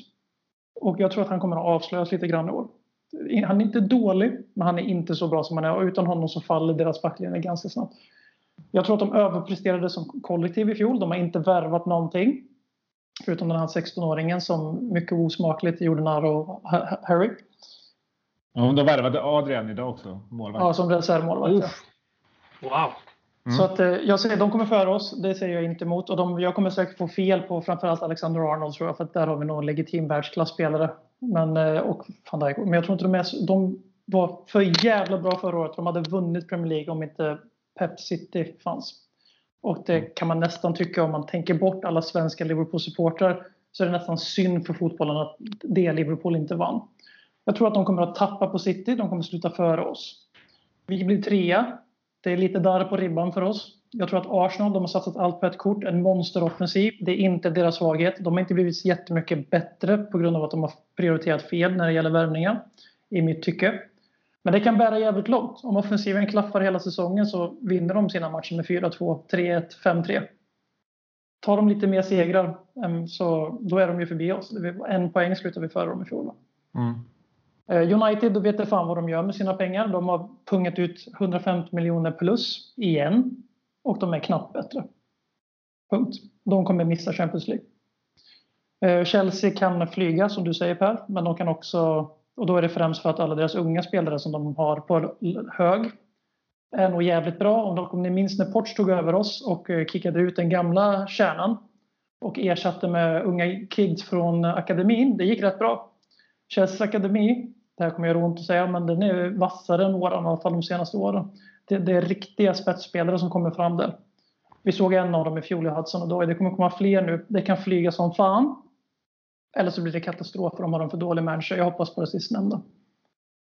Och jag tror att han kommer att avslöjas lite grann i år. Han är inte dålig, men han är inte så bra som han är. Och utan honom så faller deras backlinje ganska snabbt. Jag tror att de överpresterade som kollektiv i fjol. De har inte värvat någonting. Förutom den här 16-åringen som mycket osmakligt gjorde narr av Harry. Ja, de värvade Adrian idag också, målvakt. Ja, som reservmålvakt. Wow. Mm. Så att, eh, jag säger, de kommer före oss, det säger jag inte emot. Och de, jag kommer säkert få fel på framförallt Alexander Arnold tror jag, för att där har vi nog en legitim världsklasspelare. Men, eh, och van Dijk. Men jag tror inte de är De var för jävla bra förra året. De hade vunnit Premier League om inte Pep City fanns. Och det mm. kan man nästan tycka om man tänker bort alla svenska Liverpool-supportrar så är det nästan synd för fotbollen att det Liverpool inte vann. Jag tror att de kommer att tappa på City, de kommer att sluta före oss. Vi blir trea, det är lite där på ribban för oss. Jag tror att Arsenal de har satsat allt på ett kort, en monsteroffensiv. Det är inte deras svaghet. De har inte blivit jättemycket bättre på grund av att de har prioriterat fel när det gäller värvningar, i mitt tycke. Men det kan bära jävligt långt. Om offensiven klaffar hela säsongen så vinner de sina matcher med 4-2, 3-1, 5-3. Tar de lite mer segrar ehm, så då är de ju förbi oss. En poäng slutar vi före dem i fjol. Mm. Eh, United, då vet jag fan vad de gör med sina pengar. De har pungat ut 150 miljoner plus igen. Och de är knappt bättre. Punkt. De kommer missa Champions League. Eh, Chelsea kan flyga som du säger Per, men de kan också, och då är det främst för att alla deras unga spelare som de har på hög är nog jävligt bra. Om ni minns när Ports tog över oss och eh, kickade ut den gamla kärnan och ersatte med unga kids från akademin. Det gick rätt bra. Chelsea akademi det här kommer göra ont att säga, men den är vassare än våran i alla fall de senaste åren. Det, det, är riktiga spetsspelare som kommer fram där. Vi såg en av dem i fjol i Hudson och då, det kommer komma fler nu. Det kan flyga som fan. Eller så blir det katastrof för de har en för dålig manager. Jag hoppas på det sistnämnda.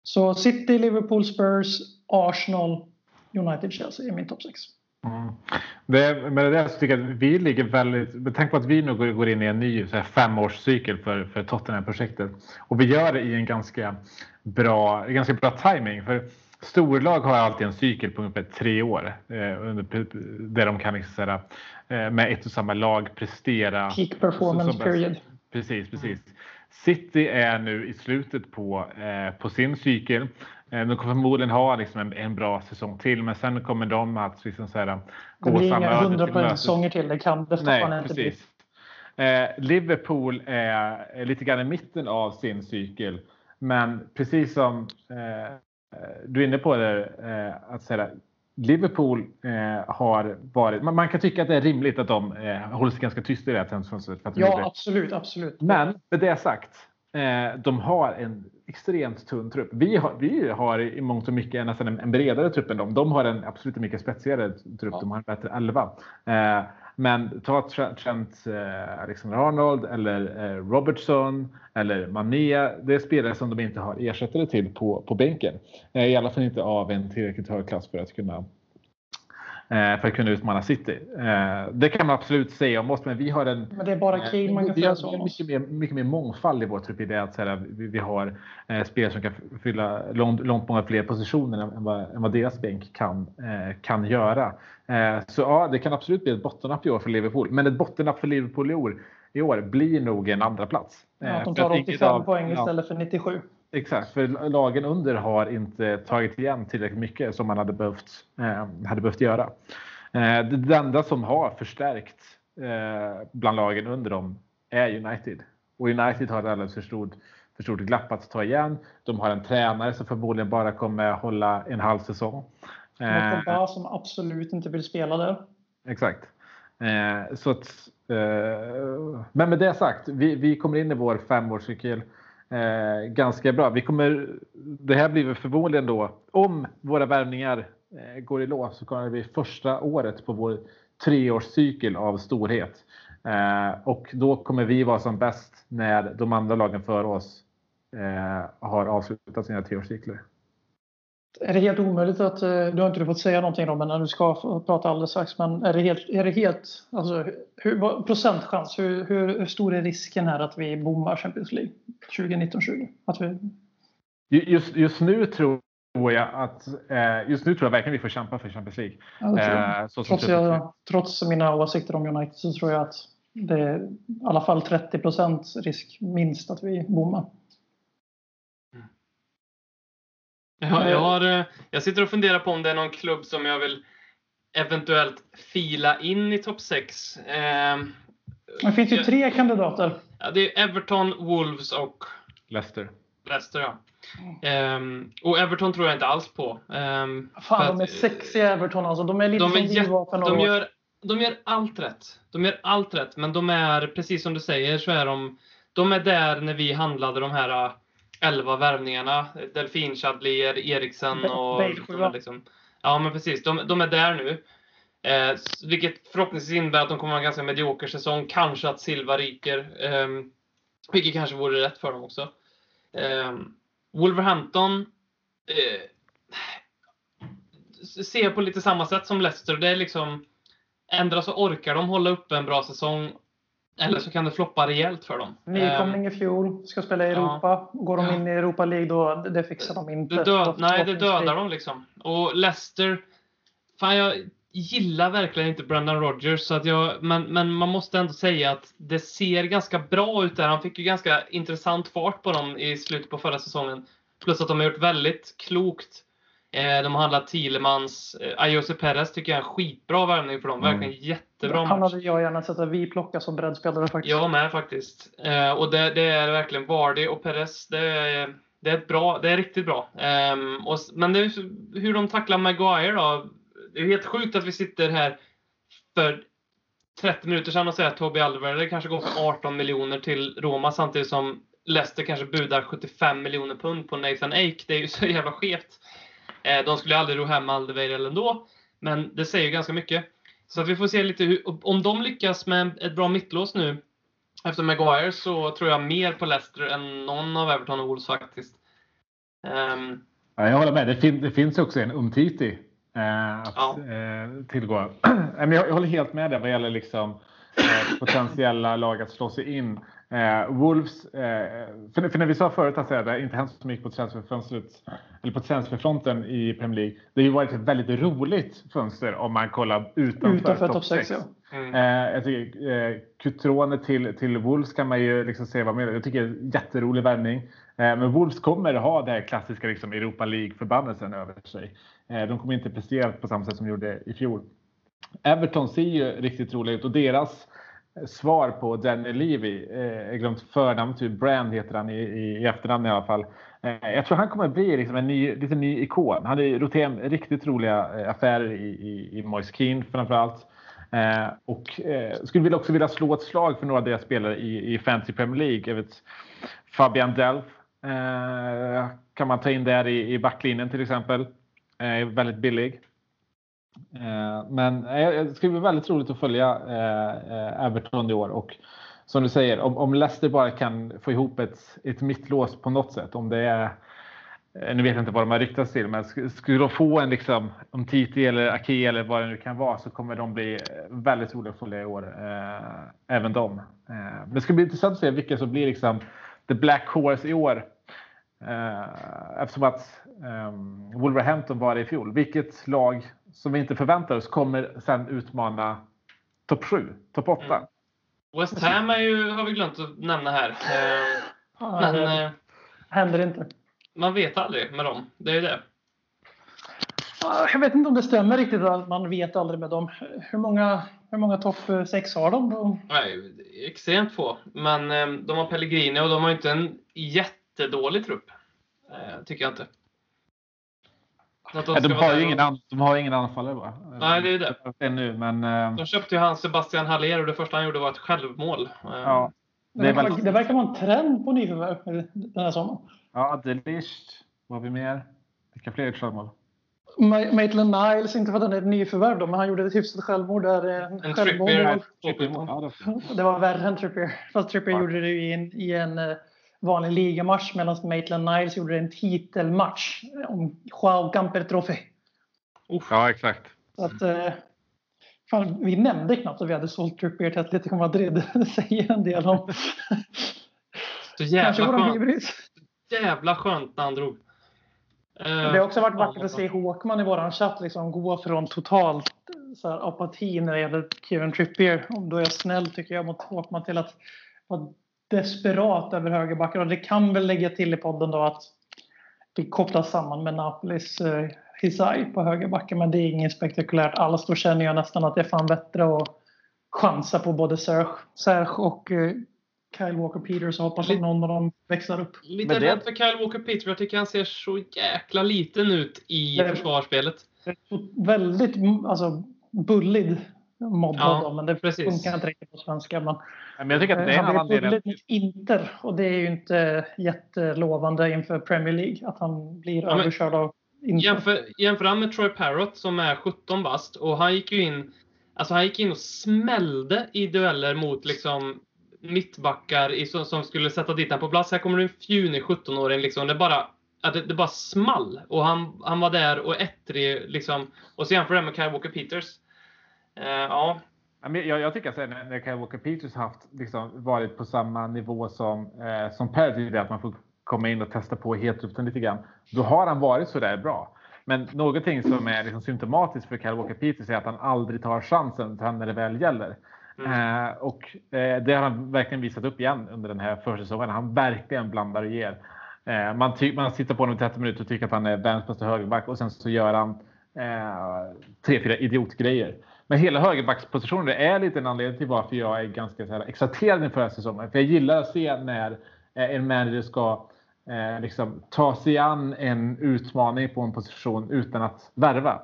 Så City, Liverpool, Spurs, Arsenal, United, Chelsea är min topp 6. Mm. Det, med det där så tycker jag att vi ligger väldigt... Tänk på att vi nu går, går in i en ny femårscykel för, för Tottenham-projektet. Och vi gör det i en ganska bra, ganska bra timing. För storlag har alltid en cykel på ungefär tre år. Eh, under, där de kan liksom, såhär, eh, med ett och samma lag prestera. Peak performance så, period. Precis, precis. City är nu i slutet på, eh, på sin cykel. Eh, de kommer förmodligen ha liksom en, en, bra säsong till, men sen kommer de att liksom så här, gå Det blir inga 100 säsonger till, det kan det Nej, inte precis. bli. Eh, Liverpool är lite grann i mitten av sin cykel, men precis som eh, du är inne på det, eh, att säga Liverpool eh, har varit... Man, man, kan tycka att det är rimligt att de eh, håller sig ganska tysta i det här. Ja, absolut, absolut. Men med det sagt, de har en extremt tunn trupp. Vi har, vi har i mångt och mycket nästan en, en bredare trupp än dem. De har en absolut mycket spetsigare trupp. Ja. De har en bättre elva. Eh, men ta Trent eh, Alexander-Arnold eller eh, Robertson eller Mané. Det är spelare som de inte har ersättare till på, på bänken. Eh, I alla fall inte av en tillräckligt hög klass för att kunna för att kunna utmana City. Det kan man absolut säga om oss, men vi har en... Men det är bara Kane man kan säga så om mycket mer, mycket mer mångfald i vår trupp i det att här, vi, har spelare som kan fylla långt, långt många fler positioner än vad, än vad deras bänk kan, kan göra. Eh, så ja, det kan absolut bli ett bottennapp i år för Liverpool. Men ett bottennapp för Liverpool i år, i år blir nog en andra plats. Ja, att de tar 85 av, poäng istället ja, för 97. Exakt, för lagen under har inte tagit igen tillräckligt mycket som man hade behövt, eh, hade behövt göra. Eh, det enda som har förstärkt eh, bland lagen under dem är United. Och United har ett alldeles för stort, för stort glapp att ta igen. De har en tränare som förmodligen bara kommer hålla en halv säsong. Eh, som absolut inte vill spela där. Exakt. Eh, så att, eh, men med det sagt, vi, vi kommer in i vår femårscykel eh, ganska bra. Vi kommer, det här blir förmodligen då, om våra värvningar eh, går i lås så kommer det bli första året på vår treårscykel av storhet. Eh, och då kommer vi vara som bäst när de andra lagen före oss eh, har avslutat sina treårscykler. Är det helt omöjligt att, eh, du har inte fått säga någonting Robin när du ska prata alldeles strax, men är det helt, är det helt alltså, hur, procentchans, hur, hur, stor är risken här att vi bommar Champions League 2019-20? Att vi... just, just nu tror jag att, eh, just nu tror jag verkligen vi får kämpa för Champions League. Ja, eh, trots, jag, trots mina åsikter om United så tror jag att det är i alla fall 30 risk minst att vi bommar. Jag, jag, har, eh, jag sitter och funderar på om det är någon klubb som jag vill eventuellt fila in i topp 6. Eh, det finns ju jag, tre kandidater. Ja, det är Everton, Wolves och Leicester. Leicester, ja. Um, och Everton tror jag inte alls på. Um, Fan, de är sexiga Everton alltså. De är lite de är som de gör, de gör allt rätt. De gör allt rätt, men de är, precis som du säger, så är de, de är där när vi handlade de här 11 värvningarna. Delfin, Chadlier, Eriksen och... Liksom, ja, men precis. De, de är där nu. Eh, vilket förhoppningsvis innebär att de kommer ha en ganska medioker säsong. Kanske att Silva ryker. Eh, vilket kanske vore rätt för dem också. Eh, Wolverhampton eh, ser på lite samma sätt som Leicester. Det är liksom ändra så orkar de hålla uppe en bra säsong eller så kan det floppa rejält för dem. Nykomling i fjol, ska spela i Europa. Ja. Går de in i Europa League då, det fixar de inte. Det död, nej, det dödar de liksom. Och Leicester, fan jag gillar verkligen inte Brendan Rodgers, så att jag, men, men man måste ändå säga att det ser ganska bra ut där. Han fick ju ganska intressant fart på dem i slutet på förra säsongen. Plus att de har gjort väldigt klokt de har handlat Thielemans. Eh, Ayose Perez tycker jag är en skitbra värvning för dem. Mm. Verkligen jättebra Han hade jag gärna sett att vi plockar som breddspelare faktiskt. Jag med faktiskt. Eh, och det, det, är verkligen Vardy och Perez. Det är, det är, bra, det är riktigt bra. Och, men det är hur de tacklar Maguire då. Det är helt sjukt att vi sitter här för 30 minuter sedan och säger att Toby Alderweireld kanske går för 18 miljoner till Roma samtidigt som Leicester kanske budar 75 miljoner pund på Nathan Ake. Det är ju så jävla skevt. Eh, de skulle aldrig ro hem Alderweireld ändå, men det säger ganska mycket. Så att vi får se lite hur, om de lyckas med ett bra mittlås nu efter Maguire så tror jag mer på Leicester än någon av Everton och Wolves faktiskt. Um, ja, jag håller med. Det, fin det finns också en Umtiti eh, att ja. eh, tillgå. jag, jag håller helt med dig vad gäller liksom, eh, potentiella lag att slå sig in. Eh, Wolves, eh, för, för, när vi sa förut att det inte hänt så mycket på transferfönstret eller på transferfronten i Premier League. Det har ju varit ett väldigt roligt fönster om man kollar utanför, utanför topp 6. Ja. Mm. Eh, jag tycker, eh, Cutrone till, till Wolves kan man ju liksom se vad med. Jag tycker det är en jätterolig värvning. Eh, men Wolves kommer ha det här klassiska liksom, Europa League-förbannelsen över sig. Eh, de kommer inte prestera på samma sätt som de gjorde i fjol. Everton ser ju riktigt roliga ut och deras svar på Daniel Levy. Eh, jag glömt förnamn, typ Brand heter han i, i, i efternamn i alla fall. Eh, jag tror han kommer bli liksom en ny, lite ny ikon. Han har roterat riktigt roliga eh, affärer i, i, i Moise Keane framförallt. Eh, och eh, skulle vilja också vilja slå ett slag för några av deras spelare i, i Fantasy Premier League. Jag vet, Fabian Delf eh, kan man ta in där i, i backlinjen till exempel. Eh, väldigt billig. Eh, men eh, det ska bli väldigt roligt att följa eh, Everton i år. Och som du säger, om, om Leicester bara kan få ihop ett, ett mittlås på något sätt. Om det är nu vet jag inte vad de har ryktats till, men skulle de få en liksom, om Titi eller Ake eller vad det nu kan vara så kommer de bli väldigt roliga att följa i år. Eh, även de. Eh, men det ska bli intressant att se vilka som blir liksom the black horse i år. Eh, eftersom att ehm, Wolverhampton var det i fjol. Vilket lag som vi inte förväntar oss kommer sen utmana topp 7, topp 8. Mm. West Ham är ju, har vi glömt att nämna här. Eh, men, eh, händer inte. Man vet aldrig med dem. Det är det. Jag vet inte om det stämmer riktigt att man vet aldrig med dem. Hur många, hur många topp 6 har de? Nej, extremt få. Men eh, de har Pellegrini och de har inte en jättedålig trupp. Eh, tycker jag inte. De, ja, de, har ju ingen, an, de har ingen anfallare va? Nej, det är det. det nu, men, uh... De köpte ju han Sebastian Haller och det första han gjorde var ett självmål. Ja. Det, det, verkar, det verkar vara en trend på nyförvärv den här sommaren. Ja, Delish. Vad har vi mer? Vilka fler självmål? Maitland Niles, inte för att han är ett nyförvärv då, men han gjorde ett hyfsat självmord där. En Trippier. Det var värre än Trippier. Fast Trippier ja. gjorde det i en, i en eh, vanlig ligamatch medan Maitland Niles gjorde en titelmatch om Joao Camper Trofé. Ja, exakt. Så att, eh, fan, vi nämnde knappt att vi hade sålt Trippier till Atletico Madrid. Det säger en del om... Så jävla skönt. Jävla skönt när han drog. Det har också varit vackert att se Håkman i våran chatt liksom gå från totalt så här, apati när det gäller Kieran Trippier. Om då är jag snäll tycker jag mot Håkman till att vara desperat över högerbacken. Och det kan väl lägga till i podden då att det kopplas samman med Napolis eh, Hisai på högerbacken. Men det är inget spektakulärt alls. Då känner jag nästan att det är fan bättre att chansa på både Serge och eh, Kyle Walker Peters och hoppas att någon av dem växlar upp. Lite rädd för Kyle Walker Peters. Jag tycker han ser så jäkla liten ut i det, försvarsspelet. Väldigt alltså, bullig mod ja, men det precis. funkar inte riktigt på svenska. Men, men jag tycker att det är en annan del. Inter och det är ju inte jättelovande inför Premier League att han blir ja, överkörd av Inter. Jämför, jämför han med Troy Parrott som är 17 bast och han gick ju in Alltså han gick in och smällde i dueller mot liksom mittbackar i, som, som skulle sätta dit honom på plats. Här kommer det en fjunig 17-åring. Liksom. Det, bara, det, det bara small. Och han, han var där och ettrig. Liksom. Och så jämför det med Kyle Walker Peters. Uh, ja. Jag, jag tycker att när, Kyle Walker Peters haft, liksom, varit på samma nivå som, eh, som Per, att man får komma in och testa på heltruppen lite grann. Då har han varit så där bra. Men någonting som är liksom symptomatiskt för Kyle Walker Peters är att han aldrig tar chansen när det väl gäller. Mm. Eh, och eh, det har han verkligen visat upp igen under den här försäsongen. Han verkligen blandar och ger. Eh, man, man sitter på honom i 30 minuter och tycker att han är världens bästa högerback och sen så gör han eh, tre, fyra idiotgrejer. Men hela högerbackspositionen är lite en anledning till varför jag är ganska så här, exalterad inför säsongen. För jag gillar att se när eh, en manager ska eh, liksom, ta sig an en utmaning på en position utan att värva.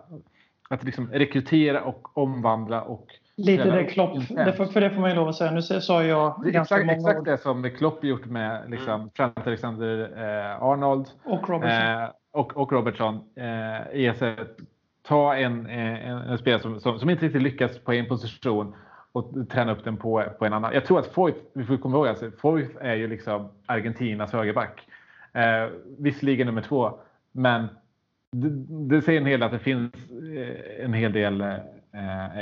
Att liksom rekrytera och omvandla och Lite det Klopp, det för, det får man ju lov att säga. Nu sa jag det ganska exakt, många Exakt det som Klopp gjort med liksom, mm. Trent Alexander-Arnold eh, och Robertson. Eh, och, och Robertson eh, ta en, eh, en, en spelare som, som, som, inte riktigt lyckas på en position och träna upp den på, på en annan. Jag tror att Foyth, vi får komma ihåg, alltså, Foyth är ju liksom Argentinas högerback. Eh, visserligen nummer två, men det, det säger en hel del att det finns eh, en hel del Eh,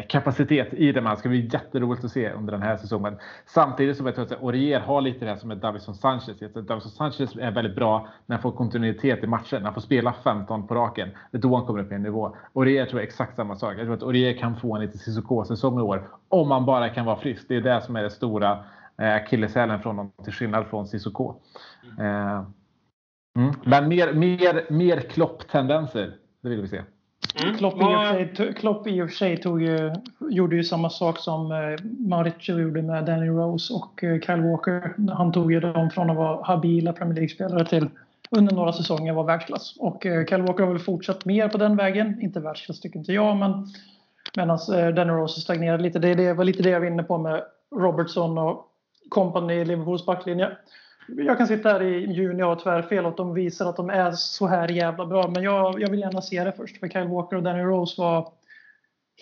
kapacitet i det. Man ska bli jätteroligt att se under den här säsongen. Samtidigt som jag tror att Orier har lite det här som är Davison Sanchez. Davison Sanchez är väldigt bra när han får kontinuitet i matchen. När han får spela 15 på raken. Det är då han kommer upp i en nivå. Orier tror jag exakt samma sak. Jag tror att Orier kan få en lite Cissoko-säsong i år. Om man bara kan vara frisk. Det är det som är det stora eh, akilleshälen från honom till skillnad från Cissoko. Mm. Mm. Men mer, mer, mer klopp-tendenser. Det vill vi se. Mm. Klopp, i och sig, Klopp i och för sig tog ju, gjorde ju samma sak som eh, Mauricio gjorde med Danny Rose och eh, Kyle Walker. Han tog ju dem från att vara habila Premier League-spelare till under några säsonger vara världsklass. Och eh, Kyle Walker har väl fortsatt mer på den vägen. Inte världsklass tycker inte jag, men medan Danny Rose stagnerade lite. Det, det var lite det jag var inne på med Robertson och company i Liverpools backlinje jag kan sitta här i juni och ha tvärfel att de visar att de är så här jävla bra. Men jag, jag vill gärna se det först. För Kyle Walker och Danny Rose var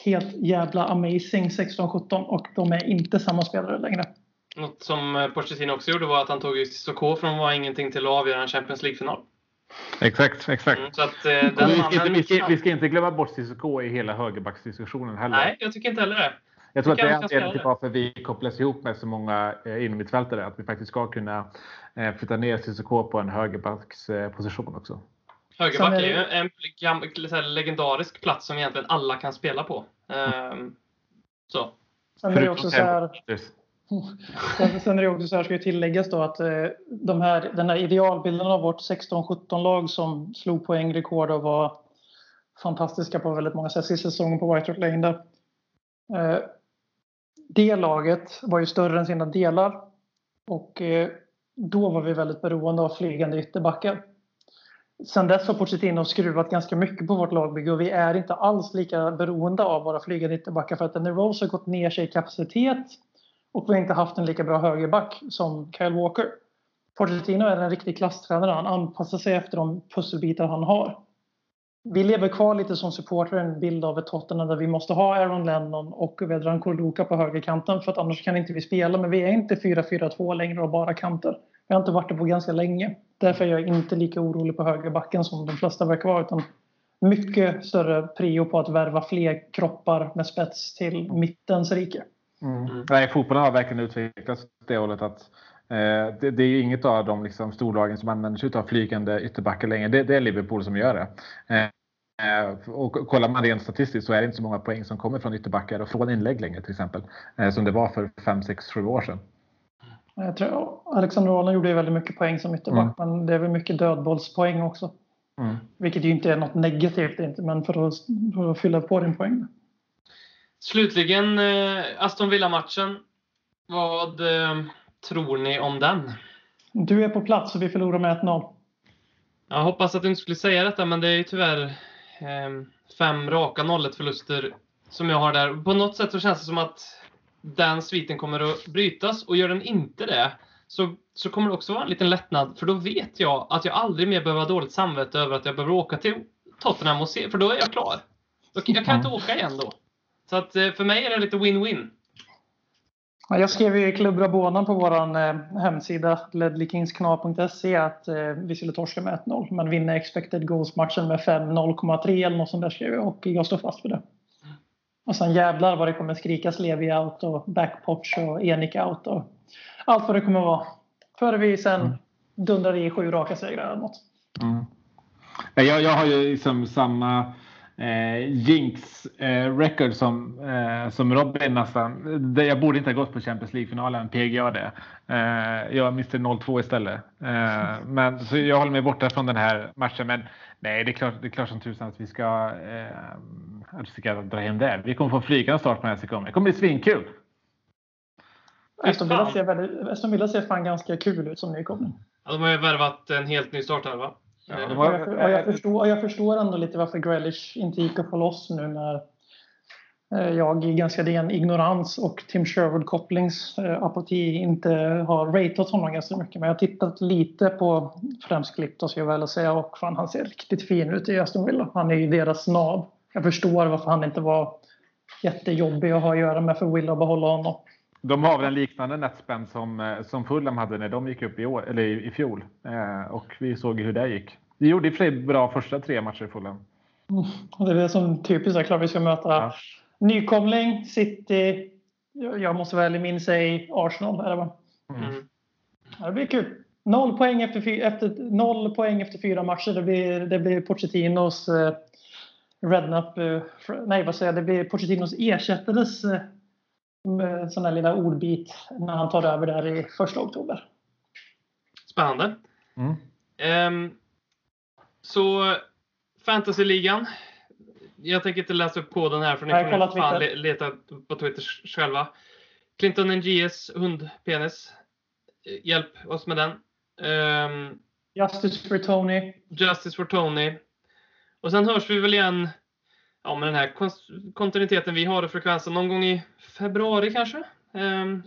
helt jävla amazing 16-17 och de är inte samma spelare längre. Något som eh, Pochettino också gjorde var att han tog Sissoko från vara ingenting till att avgöra en Champions League-final. Exakt, exakt. Mm, så att, eh, vi, ska inte, vi, ska, vi, ska, inte glömma bort Sissoko i hela högerbacksdiskussionen heller. Nej, jag tycker inte heller det. Jag tror att det är anledningen till varför vi kopplas ihop med så många eh, innermittfältare. Att vi faktiskt ska kunna eh, flytta ner Cissoko på en högerbacksposition också. Högerback är ju en, en legendarisk plats som egentligen alla kan spela på. Um, så. Sen är det också så här, Sen är det också så här, ska ju tilläggas då att eh, de här, den här idealbilden av vårt 16-17-lag som slog poängrekord och var fantastiska på väldigt många sätt sista säsongen på White Hart Lane där det laget var ju större än sina delar. Och eh, då var vi väldigt beroende av flygande ytterbackar. Sen dess har Pochettino skruvat ganska mycket på vårt lagbygge och vi är inte alls lika beroende av våra flygande ytterbackar för att när Rose har gått ner sig i kapacitet och vi har inte haft en lika bra högerback som Kyle Walker. Pochettino är en riktig klasstränare. Han anpassar sig efter de pusselbitar han har vi lever kvar lite som supporter en bild av ett Tottenham där vi måste ha Aaron Lennon och Vedran Kordoka på högerkanten för att annars kan inte vi spela. Men vi är inte 4-4-2 längre och bara kanter. Vi har inte varit det på ganska länge. Därför är jag inte lika orolig på högerbacken som de flesta verkar vara. Utan mycket större prio på att värva fler kroppar med spets till mittens rike. Mm. Nej, fotbollen har verkligen utvecklats åt det hållet att det, det, är inget av de liksom, storlagen som använder sig av flygande ytterbackar längre. Det, det, är Liverpool som gör det. Eh, Eh, och kollar man rent statistiskt så är det inte så många poäng som kommer från ytterbackar och från inlägg längre till exempel. Eh, som det var för 5, 6, 7 år sedan. Jag tror Alexander Arnold gjorde väldigt mycket poäng som ytterback mm. men det är väl mycket dödbollspoäng också. Mm. Vilket ju inte är något negativt inte, men för att, för att fylla på din poäng. Slutligen eh, Aston Villa-matchen. Vad eh, tror ni om den? Du är på plats och vi förlorar med 1-0. Jag hoppas att du inte skulle säga detta men det är ju tyvärr Ehm, fem raka 0 förluster som jag har där. På något sätt så känns det som att den sviten kommer att brytas och gör den inte det så, så kommer det också vara en liten lättnad för då vet jag att jag aldrig mer behöver ha dåligt samvete över att jag behöver åka till Tottenham och se, för då är jag klar. Jag kan inte åka igen då. Så att eh, för mig är det lite win-win. Jag skrev i Klubb Rabona på vår eh, hemsida ledleykinsknar.se att eh, vi skulle torska med 1-0 men vinna expected goals-matchen med 5-0,3 eller något sånt där skrev jag och jag står fast för det. Och sen jävlar vad det kommer skrikas Levi out och backpotch och Enik out och allt vad det kommer vara. Före vi sen mm. dundrar i sju raka segrar eller något. Mm. Jag, jag har ju liksom samma eh, Jinx eh, record som, eh, som Robin nästan. Jag borde inte ha gått på Champions League-finalen, PGA det. Eh, jag miste 0-2 istället. Eh, men, så jag håller mig borta från den här matchen. Men nej, det är klart, det är klart som tusan att vi ska, eh, att vi ska dra hem det. Vi kommer få flygande start på den här sektionen. Det kommer bli svinkul. Aston Villa ser, väldigt, Aston Villa ser fan ganska kul ut som nykomling. Ja, de har ju värvat en helt ny startelva. Ja, och jag, och jag, förstår, jag förstår ändå lite varför Grealish inte gick att få loss nu när eh, jag i ganska ren ignorans och Tim Sherwood kopplings eh, apati inte har ratat honom ganska mycket. Men jag har tittat lite på främst klipp då ska jag väl säga och fan han ser riktigt fin ut i Aston Villa. Han är ju deras nav. Jag förstår varför han inte var jättejobbig att ha att göra med för Villa att behålla honom. De har väl en liknande netspend som, eh, som Fulham hade när de gick upp i, år, eller i, i fjol. Eh, och vi såg hur det gick. Vi gjorde i och för sig bra första tre matcher i Fulham. Mm, det är det som typiskt klart vi ska möta ja. nykomling, City, jag måste väl minnas sig Arsenal. Är det, va? Mm. Ja, det blir kul. Noll poäng efter, efter, noll poäng efter fyra matcher. Det blir, det blir Pochettinos eh, Rednap, eh, nej vad säger jag, det blir Pochettinos ersättares eh, sån där lilla ordbit när han tar över där i första oktober. Spännande. Mm. Um, så Fantasyligan. jag tänker inte läsa upp koden här för ni får fan leta på Twitter själva. Clinton NGS hundpenis. Hjälp oss med den. Um, Justice for Tony. Justice for Tony. Och sen hörs vi väl igen ja, med den här kontinuiteten vi har i frekvensen någon gång i februari kanske. Um,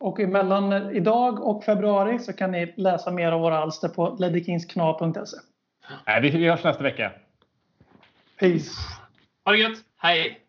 och mellan idag och februari så kan ni läsa mer av våra alster på leddykingskna.se. vi hörs nästa vecka. Peace. Ha det gött. Hej.